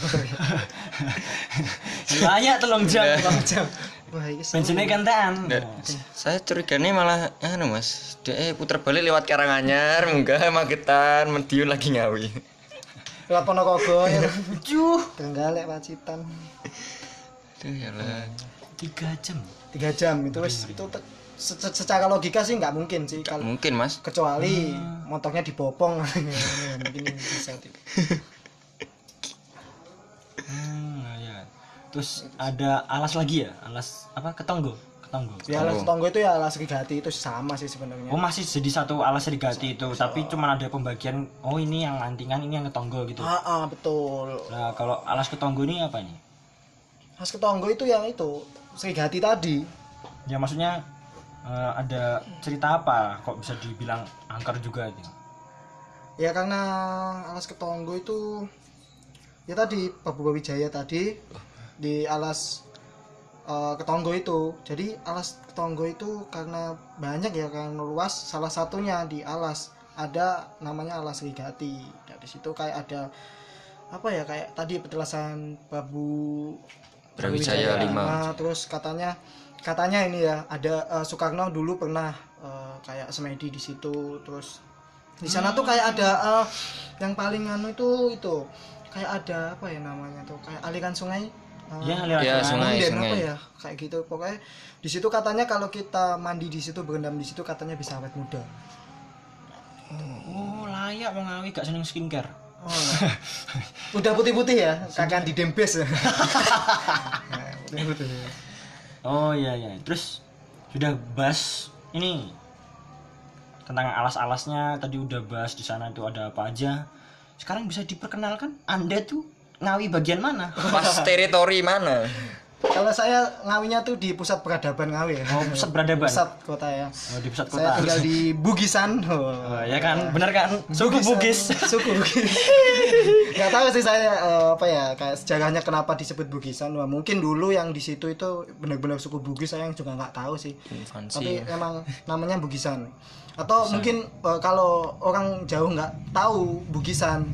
Banyak telung jam. Bang jam. Bensinnya. Nggak, saya curiganya malah anu mas dia puter balik lewat Karanganyar munggah Magetan Mediun lagi ngawi Lewat Ponorogo ya. Juh, Trenggalek Pacitan. Aduh ya lah tiga jam. Tiga jam itu wes itu se- se- secara logika sih nggak mungkin sih kalau mungkin mas kecuali motornya dibopong mungkin bisa Hmm, ya. Terus ada alas lagi ya? Alas apa? Ketonggo. Ketonggo. Ya alas tonggo itu ya alas rigati itu sama sih sebenarnya. Oh masih jadi satu alas serigati itu, tapi cuman ada pembagian. Oh ini yang lantingan, ini yang ketonggo gitu. Ah, ah, betul. Nah kalau alas ketonggo ini apa nih? Alas ketonggo itu yang itu serigati tadi. Ya maksudnya eh, ada cerita apa? Kok bisa dibilang angker juga itu? Ya karena alas ketonggo itu ya tadi Babu Wijaya tadi di alas eh, ketonggo itu. Jadi alas ketonggo itu karena banyak ya karena luas. Salah satunya di alas ada namanya alas rigati. Nah, di situ kayak ada apa ya kayak tadi penjelasan Babu Brawijaya lima. Nah, terus katanya katanya ini ya ada eh, Soekarno dulu pernah eh, kayak semedi di situ terus di sana tuh kayak ada eh, yang paling anu itu itu kayak ada apa ya namanya tuh kayak aliran sungai eh, Ya aliran Ya, sungai. sungai. Apa ya kayak gitu pokoknya di situ katanya kalau kita mandi di situ berendam di situ katanya bisa awet muda Oh layak Bang Awi gak seneng skincare. oh, nah. udah putih-putih ya kakak di dembes Nah, putih-putih Oh iya iya. Terus sudah bahas ini tentang alas-alasnya tadi udah bahas di sana itu ada apa aja. Sekarang bisa diperkenalkan Anda tuh ngawi bagian mana? Pas teritori mana? kalau saya ngawinya tuh di pusat peradaban ngawi ya Oh, pusat peradaban. pusat kota ya Oh, di pusat saya kota. tinggal di Bugisan oh. Oh, ya kan, bener kan? Suku Bugis. suku Bugis nggak tahu sih saya eh, apa ya kayak sejarahnya kenapa disebut Bugisan Wah, mungkin dulu yang di situ itu benar-benar suku Bugis saya juga nggak tahu sih Infansi. tapi emang namanya Bugisan atau mungkin eh, kalau orang jauh nggak tahu Bugisan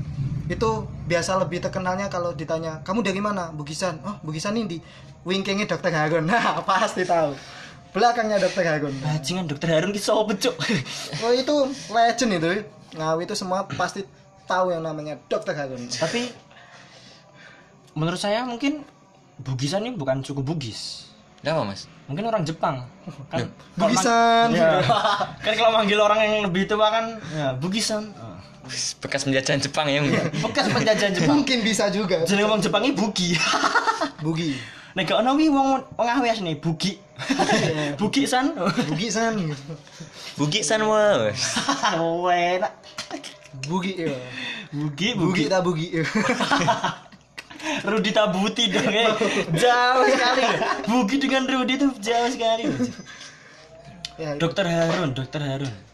itu biasa lebih terkenalnya kalau ditanya kamu dari mana Bugisan oh Bugisan ini di wingkingnya Dokter Harun nah pasti tahu belakangnya Dokter Harun Bajingan dokter Harun ki sapa, Cuk? oh itu legend itu ngawi itu semua pasti tahu yang namanya Dokter Harun Tapi menurut saya mungkin Bugisan ini bukan suku Bugis. Kenapa mas? Mungkin orang Jepang. Kan Bugisan Ya. kan kalau manggil orang yang lebih tua kan ya Bugisan. Oh. Bekas penjajahan Jepang ya Mbak? Bekas penjajahan Jepang. mungkin bisa juga Jeneng wong Jepang iki Bugi. Bugi Nek gak ono wi wong wong awi asline Bugi. Bugi san. Bugisan Bugi san mas. Oh, enak. Bugi ya. Bugi, Bugi Bugi. tak bugi Rudi Tabuti dong ya. Jauh sekali. Bugi dengan Rudi itu jauh sekali. ya, itu. Dokter Harun, Dokter Harun.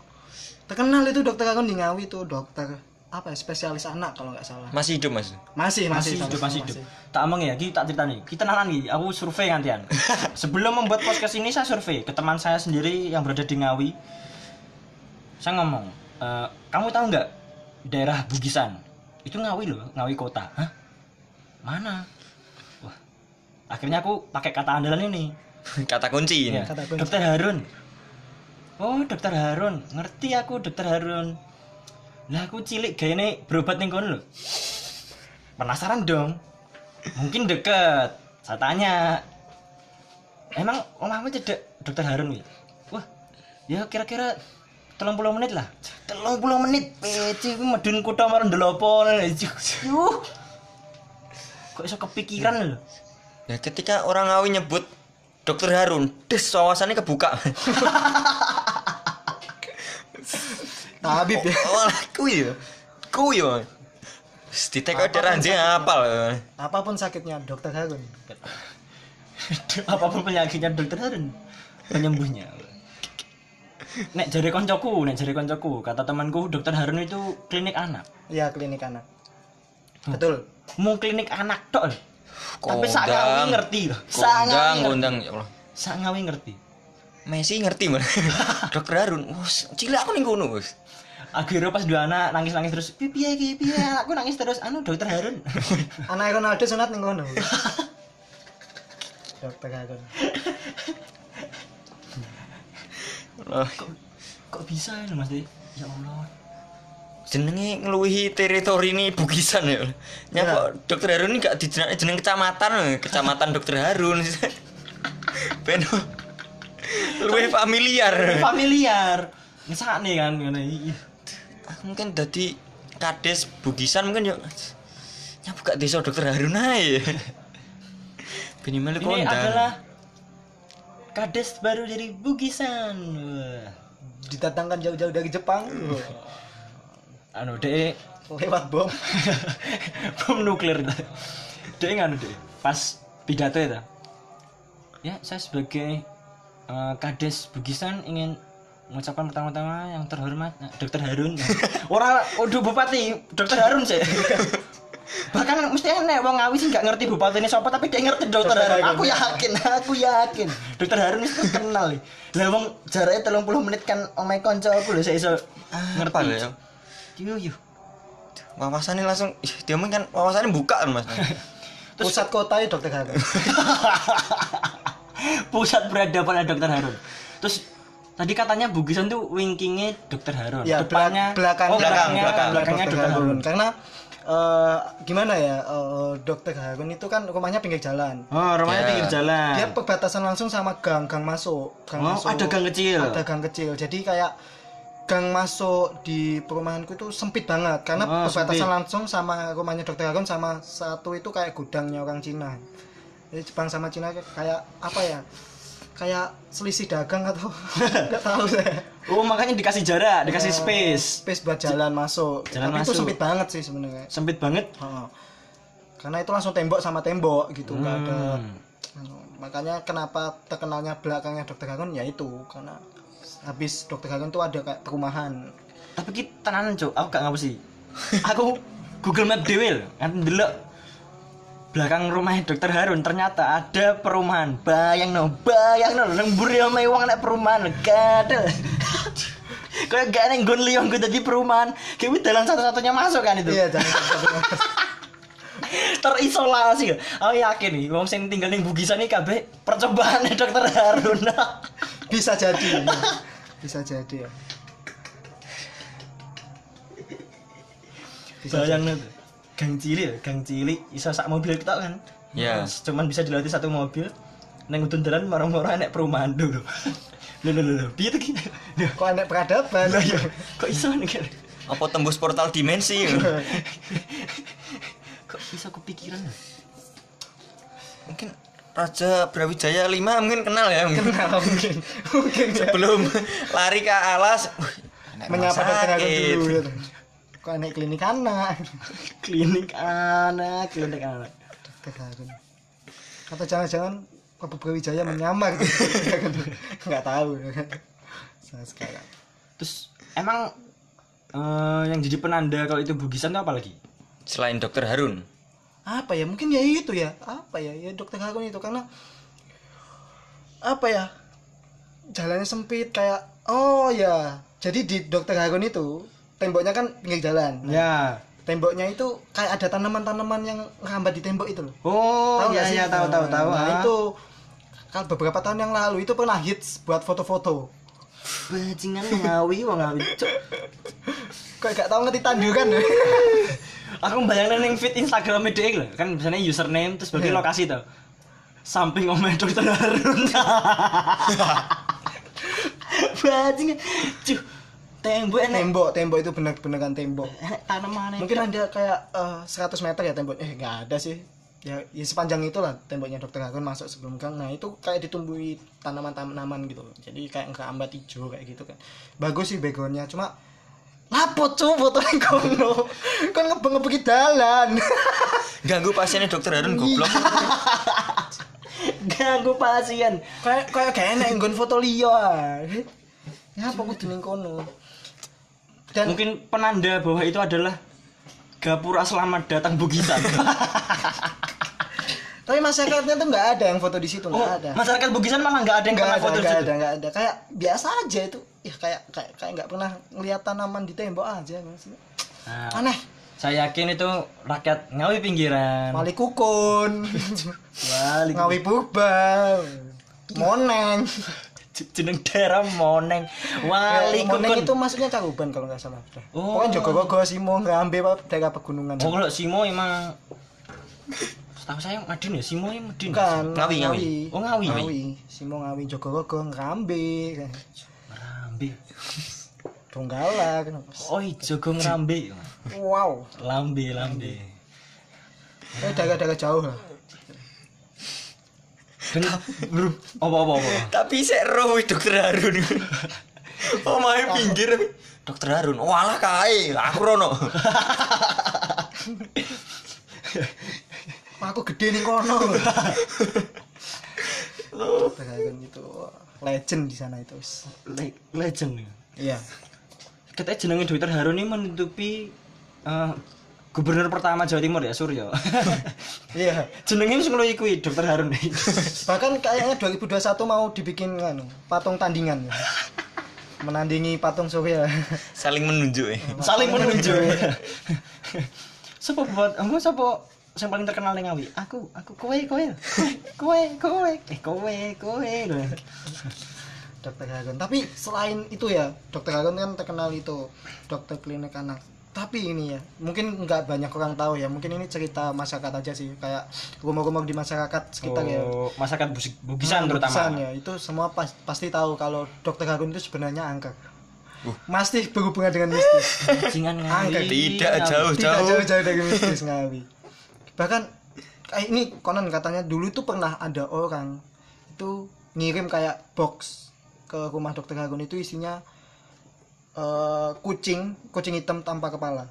Terkenal itu dokter Harun di Ngawi itu dokter apa ya spesialis anak kalau nggak salah Masih hidup mas? masih Masih masih hidup, masih hidup. Tak omong ya, kita tak cerita nih. Kita nalan nih, aku survei gantian. Sebelum membuat podcast ini saya survei ke teman saya sendiri yang berada di Ngawi. Saya ngomong, "Eh, kamu tahu nggak daerah Bugisan? Itu Ngawi loh, Ngawi kota. Hah? Mana? Wah. Akhirnya aku pakai kata andalan ini. Kata kunci ini. Ya, Kata kunci. Dokter Harun. Oh, Dokter Harun. Ngerti aku Dokter Harun. Lah aku cilik gayane berobat ning kono lho. Penasaran dong. Mungkin deket. Saya tanya. Emang omahmu cedek Dokter Harun wi? Wah, ya kira-kira 30 menit lah. 30 menit. Peci ku medun kutha marang ndelopo. Yuh. Kok iso kepikiran lho. Ya ketika orang Ngawi nyebut Dokter Harun, des wawasannya kebuka. tabib ya Oh, kuy ya. Kuy ya. Ditek ada ranjang apal. apa pun sakitnya dokter Harun apa pun penyakitnya dokter Harun penyembuhnya nek jari koncoku nek jari koncoku kata temanku dokter Harun itu klinik anak ya klinik anak betul mau klinik anak tok tapi sak ngawi ngerti loh sak Kondang, ngawi ngerti. kondang ya Allah. sak ngawi ngerti Messi ngerti man. Dokter Harun, wes cilik aku ning kono. Akhirnya pas dua anak nangis nangis terus pipi ya pipi ya aku nangis terus anu dokter Harun anak Ronaldo sunat ning kono dokter Harun kok, kok bisa ya mas Di? ya Allah Jenenge ngeluwihi teritori ini Bugisan ya. Nyapa Dokter Harun ini gak dijeneng jeneng kecamatan, lho. kecamatan Dokter Harun. Ben luwih familiar. familiar ngesak nih kan ngene Mungkin dadi kades Bugisan mungkin yo Ya buka desa dokter Harun aja. Minimal Ini adalah kades baru dari Bugisan. Wah. Didatangkan jauh-jauh dari Jepang. Anu deh Lewat bom. bom nuklir dia nganu deh pas pidato itu ya saya sebagai eh, kades Bugisan ingin mengucapkan pertama-tama yang terhormat nah, Dokter Harun orang udah bupati Dokter Harun sih bahkan mesti enek wong ngawi sih nggak ngerti bupati ini siapa tapi dia ngerti Dokter Harun aku ya. yakin aku yakin Dokter Harun itu kenal nih lah wong jaraknya telung puluh menit kan omai konco aku loh saya iso Ngerti ya. yuk yuk Wawasannya langsung dia kan wawasannya buka kan Mas. Pusat kota ya Dokter Harun. pusat peradaban dokter Harun terus tadi katanya Bugisan tuh wingkingnya dokter Harun Ya, depannya belakang, oh, belakang, belakangnya, belakang. belakangnya Dokter dokter Harun Karena eh, gimana ya eh, Dokter Harun itu kan rumahnya pinggir jalan. oh rumahnya Ya. pinggir jalan Dia perbatasan langsung sama gang gang masuk. Gang oh masuk. ada gang kecil Ada gang kecil. Jadi kayak gang masuk di perumahanku itu sempit banget karena Oh, perbatasan sempit. langsung sama rumahnya Dokter Harun sama satu itu kayak gudangnya orang Cina. Jadi Jepang sama Cina kayak apa ya? Kayak selisih dagang atau nggak tahu saya. oh makanya dikasih jarak dikasih space Space buat jalan masuk. Jalan Tapi itu masuk. sempit banget sih sebenarnya. sempit banget Heeh. Karena itu langsung tembok sama tembok gitu, nggak ada. Hmm. Makanya kenapa terkenalnya belakangnya Dokter Harun ya itu karena habis Dokter Harun tuh ada kayak perumahan. tapi kita tenanan cok aku gak ngapa sih aku Google Map dewe lho kan delok belakang rumahnya dokter Harun ternyata ada perumahan. Bayang no bayang no. Nang mburi omahe wong nek perumahan. Gadel. Kayak gak neng gon liong gue tadi perumahan. Kayak dalam satu-satunya masuk kan itu. Iya, terisolasi. Aku yakin nih wong sing tinggal ning Bugisan iki kabeh percobaan dokter Harun. Bisa jadi. ya. Bisa jadi ya. Bisa bayang tuh. Gang cilik ya, gang cilik iso sak mobil kita kan Ya. Terus cuman bisa dilewati satu mobil neng udun jalan marah-marah enek perumahan dulu lho lho lho piye tuh ki Lho, Kok aneh peradaban? lho, ya, kok iso nih kan Apa tembus portal dimensi? kok bisa kepikiran ya? mungkin Raja Brawijaya 5 mungkin kenal ya mungkin. Kenal mungkin. Mungkin ya. Sebelum lari ke alas Menyapa sakit. dulu gitu. Kok aneh klinik anak. klinik anak klinik anak Dokter Harun. Atau jangan-jangan Prabu Brawijaya menyamar gitu. Nggak tahu. Saya sekarang. terus emang eh, yang jadi penanda kalau itu Bugisan itu apa lagi Selain Dokter Harun. apa ya mungkin ya itu ya apa ya ya dokter Harun itu karena apa ya jalannya sempit kayak oh ya jadi di dokter Harun itu temboknya kan pinggir jalan. Nah, ya. Temboknya itu kayak ada tanaman-tanaman yang ngerambat di tembok itu loh. Oh Tahu ya nggak sih? ya tahu tahu tahu. Nah, ah. itu kalau beberapa tahun yang lalu itu pernah hits buat foto-foto. Bajingan ngawi wong ngawi. Kok gak tahu ngerti tandukan aku bayangin yang feed Instagram dia lho kan misalnya username terus bagi Iya. lokasi tuh. Samping omeh dokter Harun. Bajingan. Cuh tembok enek. Tembok tembok itu benar-beneran tembok. Enek tanaman mungkin ada kayak eh, 100 meter ya tembok. Eh nggak ada sih. Ya, ya sepanjang itulah temboknya dokter Harun masuk sebelum gang. Nah itu kayak ditumbuhi tanaman-tanaman gitu. Loh. jadi kayak ngerambat hijau kayak gitu kan. Bagus sih backgroundnya. Cuma lapot cuy foto yang kono. Kan ngebeng ngebegi dalan. Ganggu pasiennya Dokter Harun goblok. ganggu pasien. Kayak kayak kayak enak nggon foto liyo ah. ya apa kudu ning kono dan mungkin penanda bahwa itu adalah Gapura selamat datang Bugisan. tapi masyarakatnya tuh nggak ada yang foto di situ nggak oh, ada. masyarakat Bugisan malah nggak ada yang nggak ada foto di situ. ada nggak ada. Kayak biasa aja itu. Ya kayak kayak kayak nggak pernah ngeliat tanaman di tembok aja maksudnya. Nah, aneh. saya yakin itu rakyat Ngawi pinggiran. Mali kukun. Wali ngawi purba moneng jeneng daerah Moneng. Wali moneng Kukun. itu maksudnya cakuban kalau nggak salah Oh. pokoknya Jogogogo Simo Ngambe Pak, daerah pegunungan Oh kalau Simo emang Setahu saya Madin ya, Simo ini Madin. bukan Ngawi, Ngawi. Oh, Ngawi. Ngawi Simo Ngawi Jogogogo Ngambe Ngerambe. Donggala kenapa Oh, Jogo ngerambe. wow Lambe, lambe. Eh daerah-daerah jauh lah. Apa apa apa. Tapi sik roh dokter Harun. Oh, main pinggir. Dokter Harun, walah kae, aku rono. Aku gede nih kono. Itu legend di sana itu. Le- legend. Iya. Katanya jenenge Dr. Harun ini menutupi eh, gubernur pertama Jawa Timur ya Suryo. Iya. jenenge wis ngono Dr. Harun. Bahkan kayaknya 2021 mau dibikin anu, patung tandingan. ya. Menandingi patung Surya. Saling menunjuk ya. Saling menunjuk. Sopo buat engko sopo yang paling terkenal ning Ngawi? Aku, aku kowe, kowe. Kowe, kowe, eh kowe, kowe. Dokter Harun. Tapi selain itu ya, Dokter Harun kan terkenal itu dokter klinik anak. Tapi ini ya, mungkin nggak banyak orang tahu ya. Mungkin ini cerita masyarakat aja sih, kayak rumor-rumor di masyarakat sekitar ya. Oh, masyarakat Bugis- Bugisan Nah, terutama. Bugisan ya, itu semua pas- pasti tahu kalau Dokter Harun itu sebenarnya angker. Masih berhubungan dengan mistis. Ngawi. Tidak Ngawi. jauh. Tidak jauh-jauh dari mistis Ngawi. Bahkan kayak ini konon katanya dulu itu pernah ada orang itu ngirim kayak box ke rumah dokter Harun itu isinya eh, kucing, kucing hitam tanpa kepala.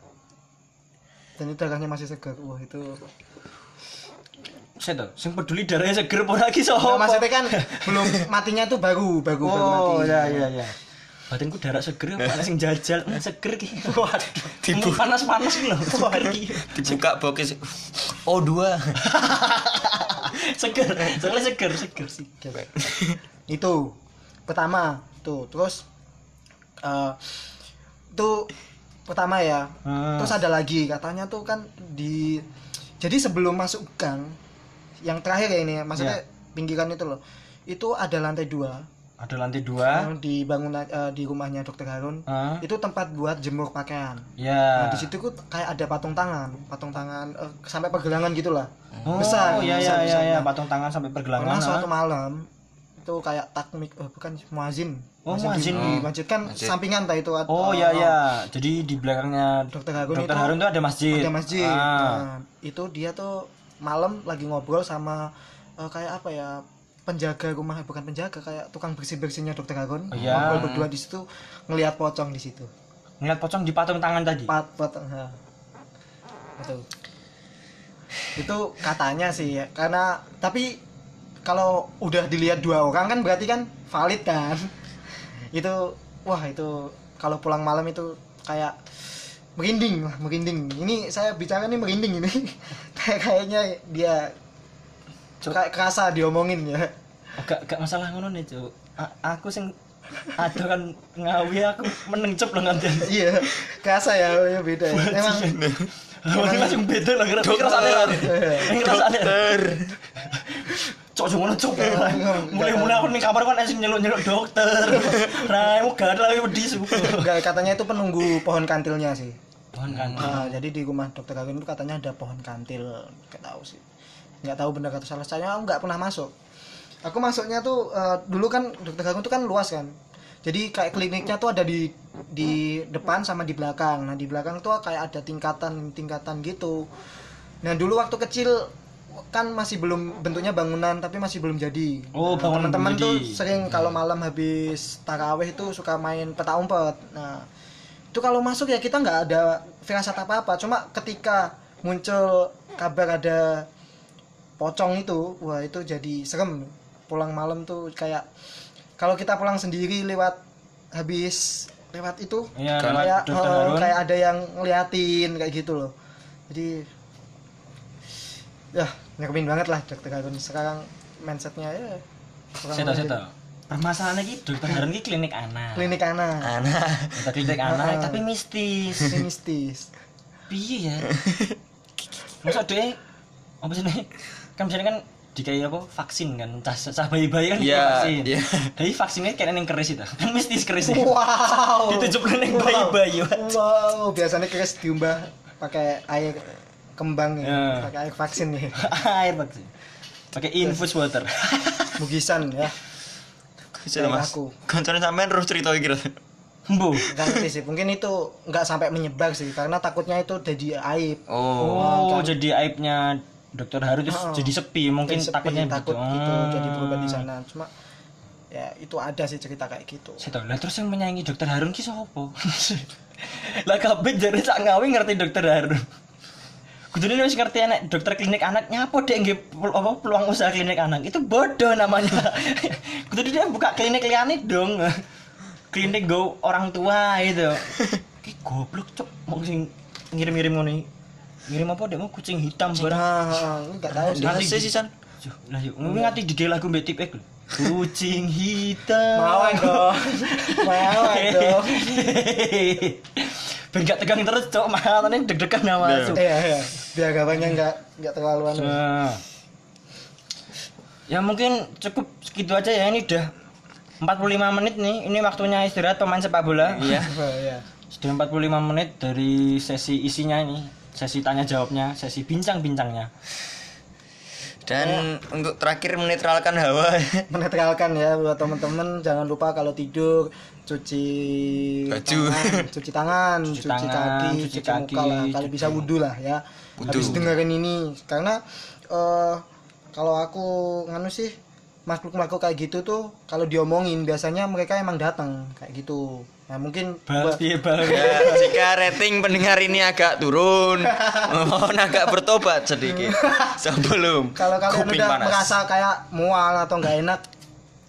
Dan itu darahnya masih segar. Wah, itu Saya tuh, sing peduli darahnya seger apa lagi Nah, sopo? maksudnya kan belum matinya tuh baru, baru, baru mati. Oh, ya ya ya. Batinku darah seger apa sing jajal seger ki. Waduh. Panas-panas ki lho. Seger ki. Dibuka bokis. Oh, dua. seger, soalnya seger, seger sih. itu pertama tuh terus eh itu pertama ya Hmm. terus ada lagi katanya tuh kan di jadi sebelum masuk gang yang terakhir ya ini ya, maksudnya pinggiran itu loh itu ada lantai dua Ada lantai dua. yang di bangunan eh, di rumahnya dokter Harun Hah? itu tempat buat jemur pakaian Ya. nah di situ tuh kayak ada patung tangan patung tangan eh, sampai pergelangan gitulah Oh, besar ya besar, ya ya besar. ya, Nah, patung tangan sampai pergelangan. pernah suatu ah. malam itu kayak takmik eh, bukan muazin Oh, di, masjid kan Masjid. sampingan tak itu Oh ya ya. Jadi di belakangnya dokter Harun Dokter itu Harun tuh ada masjid. ada masjid Ah. Nah, itu dia tuh malam lagi ngobrol sama eh, kayak apa ya penjaga rumah bukan penjaga kayak tukang bersih bersihnya dokter Harun Oh, iya. ngobrol berdua di situ ngelihat pocong di situ Ngeliat pocong di patung tangan tadi. pat pot ha. itu itu katanya sih ya karena tapi kalau udah dilihat dua orang kan berarti kan valid kan itu wah itu kalau pulang malam itu kayak merinding lah merinding ini saya bicara nih merinding ini kayak kayaknya dia kayak kerasa diomongin ya Gak gak masalah ngono nih, Cuk. Aku sing ada kan ngawi aku meneng cep lo nganten. iya kerasa ya ya beda ya. emang Lawan langsung beda lah kira sana lah. Kira sana. Cok cok ngono cok. Mulai-mulai aku ning kamar kan sing nyeluk-nyeluk dokter. Raimu gak ada lagi wedi suku. Enggak, katanya itu penunggu pohon kantilnya sih. Pohon kan. Nah, jadi di rumah dokter Harun itu katanya ada pohon kantil. Nggak tahu sih. Nggak tahu benar atau salah. Saya nggak pernah masuk. Aku masuknya tuh eh, dulu kan dokter Harun itu kan luas kan. Jadi kayak kliniknya tuh ada di di depan sama di belakang. Nah di belakang tuh kayak ada tingkatan tingkatan gitu. Nah dulu waktu kecil kan masih belum bentuknya bangunan tapi masih belum jadi. Oh, Nah, teman-teman tuh sering kalau malam habis taraweh itu suka main peta umpet. Nah itu kalau masuk ya kita nggak ada firasat apa apa cuma ketika muncul kabar ada pocong itu wah itu jadi serem. Pulang malam tuh kayak kalau kita pulang sendiri lewat habis lewat itu Kan kayak Harun. kayak ada yang ngeliatin kayak gitu loh. Jadi ya nyeremin banget lah dokter Harun sekarang mindsetnya ya lebih tahu. Permasalahannya iki dokter Harun iki klinik anak. klinik anak Anak. Klinik anak tapi mistis. Mistis Piye ya? Masa deh apa sih nih? Kan misalnya kan dikai apa vaksin kan cah cah bayi-bayi kan Iya, yeah, vaksin. iya. Jadi vaksinnya kayak neng keris itu. Kan mistis keris wow Ditujup neng bayi-bayi. wow biasanya keris diumbah pakai air kembang ya pakai air vaksin nih Air vaksin. Pakai infus water. mugisan ya Sudah mas. aku. Kancane sampean terus cerita. Mbo. nggak ngerti sih mungkin itu nggak sampai menyebar sih karena takutnya itu jadi aib Oh. Oh, jadi aibnya Dokter Haru terus Oh. jadi sepi, mungkin Jadi sepi, takutnya takut gitu Ah. jadi berobat di sana cuma ya itu ada sih cerita kayak gitu Saya tahu lah terus yang menyayangi Dokter Harun ki sapa? lah kabeh jare sak ngawi ngerti Dokter Harun. Kudune wis ngerti anak dokter klinik anak nyapa dek nggih apa peluang usaha klinik anak itu bodoh namanya. Kudu dia buka klinik liane dong. Klinik go orang tua itu. Ki goblok cok mau sing ngirim-ngirim ngono. Ngirim apa dek mau kucing hitam barang. nah nggak tahu sih Di sih San. Lah yuk, ngerti di lagu mbek tip ek lho. Kucing hitam. mau dong mau dong Ben gak tegang terus, Cok. Makanya deg-degan nama masuk. iya iya biar gampangnya nggak nggak terlalu anu Nah. Ya mungkin cukup segitu aja ya ini udah 45 menit nih. Ini waktunya istirahat pemain sepak bola. Iya. Iya Sudah 45 menit dari sesi isinya ini. Sesi tanya jawabnya, sesi bincang-bincangnya. Dan untuk terakhir menetralkan hawa. menetralkan ya buat teman-teman jangan lupa kalau tidur cuci Baju. tangan, cuci tangan, Cuci cuci, tangan, kaki, cuci cuci, kaki, muka lah. Kalau cuci- bisa wudhu lah ya. Wudhu. Habis dengerin ini karena eh kalau aku nganu sih makhluk-makhluk kayak gitu tuh kalau diomongin biasanya mereka emang datang kayak gitu. Nah mungkin bang? Ya, jika rating pendengar ini agak turun, mohon agak bertobat sedikit sebelum kalau kalian kuping udah panas. merasa kayak mual atau nggak enak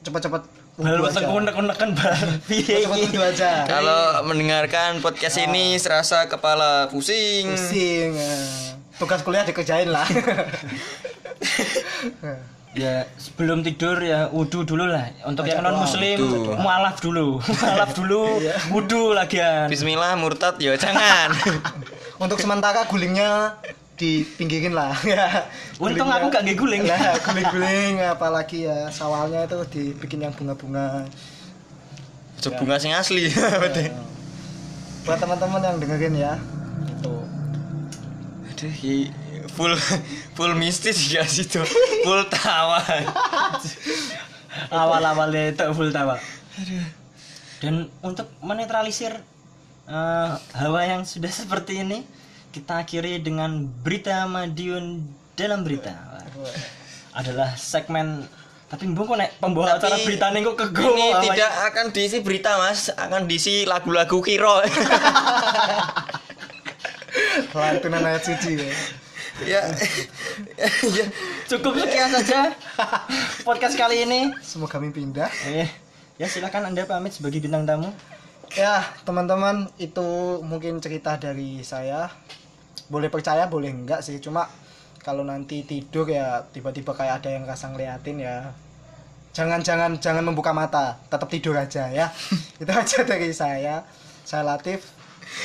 cepet-cepet Bal unek-unekan bal. Aja. Kalau mendengarkan podcast ini serasa kepala pusing, Pusing. eh. Tugas kuliah dikerjain lah. Ya sebelum tidur ya wudhu dulu lah. Untuk yang Baca non muslim mualaf dulu, mualaf dulu, wudhu lagian. Bismillah murtad ya jangan. Untuk sementara gulingnya dipinggirin lah ya. Untung Gulingnya- aku gak guling. Lah, guling-guling apalagi ya sawalnya itu dibikin yang bunga-bunga. Coba bunga sing asli. Ya. Buat teman-teman yang dengerin ya. Itu. Aduh, full full mistis ya situ. Full tawa. Awal-awalnya itu full tawa. Dan untuk menetralisir eh, hawa yang sudah seperti ini, kita akhiri dengan berita Madiun dalam berita. Adalah segmen tapi mbok kok nek pembawa acara berita nih kok kego ini tidak akan diisi berita mas, akan diisi lagu-lagu kiro. Lantunan ayat suci ya. Ya, ya. Cukup sekian saja podcast kali ini. Semoga mimpi indah. Eh, ya silakan Anda pamit sebagai bintang tamu. Ya, teman-teman, itu mungkin cerita dari saya. Boleh percaya, boleh enggak sih. Cuma kalau nanti tidur ya tiba-tiba kayak ada yang rasa ngeliatin ya. Jangan jangan jangan membuka mata, tetap tidur aja ya. itu aja dari saya. Saya Latif.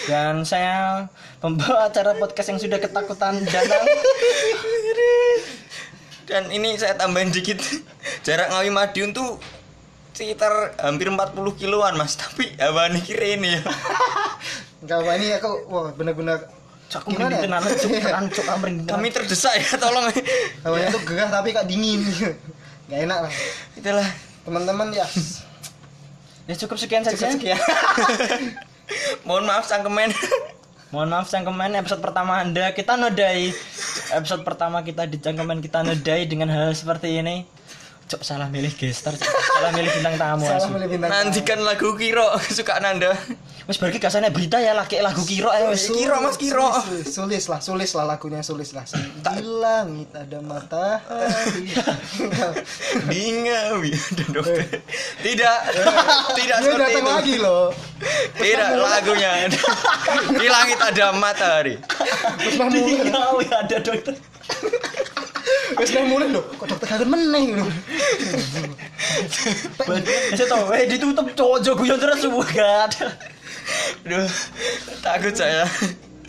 Dan saya pembawa acara podcast yang sudah ketakutan datang. Dan ini saya tambahin dikit Jarak Ngawi Madiun tuh sekitar hampir 40 kiloan mas Tapi hawa ini kira ini ya Enggak apa ini aku wah benar-benar aku tenan, cok, aku merinding tenan. Kami terdesak ya tolong Hawanya tuh gerah tapi kak dingin. Enggak enak lah. Itulah Teman-teman ya. Ya cukup sekian saja. Cukup sekian. Mohon maaf cangkemen Mohon maaf cangkeman episode pertama Anda kita nodai. Episode pertama kita di cangkeman kita nodai dengan hal seperti ini. Cok salah milih gestar, salah milih bintang tamu. Salah asu. milih bintang. Nantikan lagu kiro kesukaan anda Wes bagi kasane berita ya laki lagu kiro ae wes. Kiro, Mas, kiro. Sulis, sulis lah, sulis lah lagunya sulis lah. Di langit ada matahari. Bingawi Tidak Tidak Dia seperti datang itu lagi loh. Tidak lagunya Di langit ada matahari ya ada dokter. Terus mah mulai loh. Kok dokter kangen meneh gitu. Saya tahu, eh ditutup cowok jogo yang terus semua gak ada. Aduh Takut saya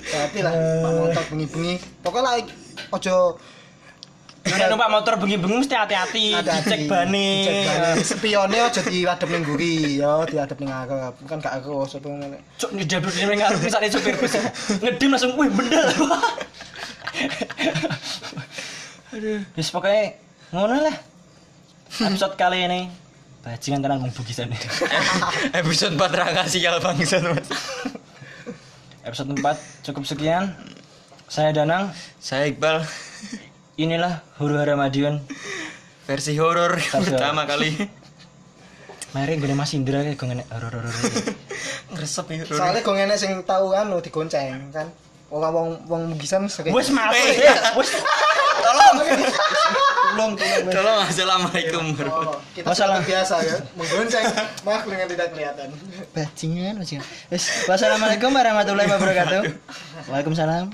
Hati lah, Pak motor bengi-bengi. Pokoknya lah, ojo Nek numpak motor bengi-bengi mesti hati-hati, dicek bani. Spionnya aja diadep ning nguri, ya diadep ning ngarep. Kan gak aku sapa ngene. Cuk dapur di ngarep misalnya supir bus. Ngedim langsung wih bendel. Aduh, wis pokoknya ngono lah. Episode kali ini bajingan tenan mung bugisan Episode 4 raka sial bangsa Mas. episode 4 cukup sekian saya Danang Saya Iqbal inilah Huru Hara Madiun versi horor pertama kali. mari gue Mas Indra kayak gue ngenek horor horor Ngeresep ya. Soalnya gue enek sing tau anu digonceng kan. Wong wong wong mugisan sering. wes mati Eh, wes Tolong. tolong tolong. Mas. Tolong assalamualaikum. Oh, kita seperti biasa ya, menggonceng makhluk yang tidak kelihatan. bajingan bajingan wes wassalamualaikum warahmatullahi wabarakatuh waalaikumsalam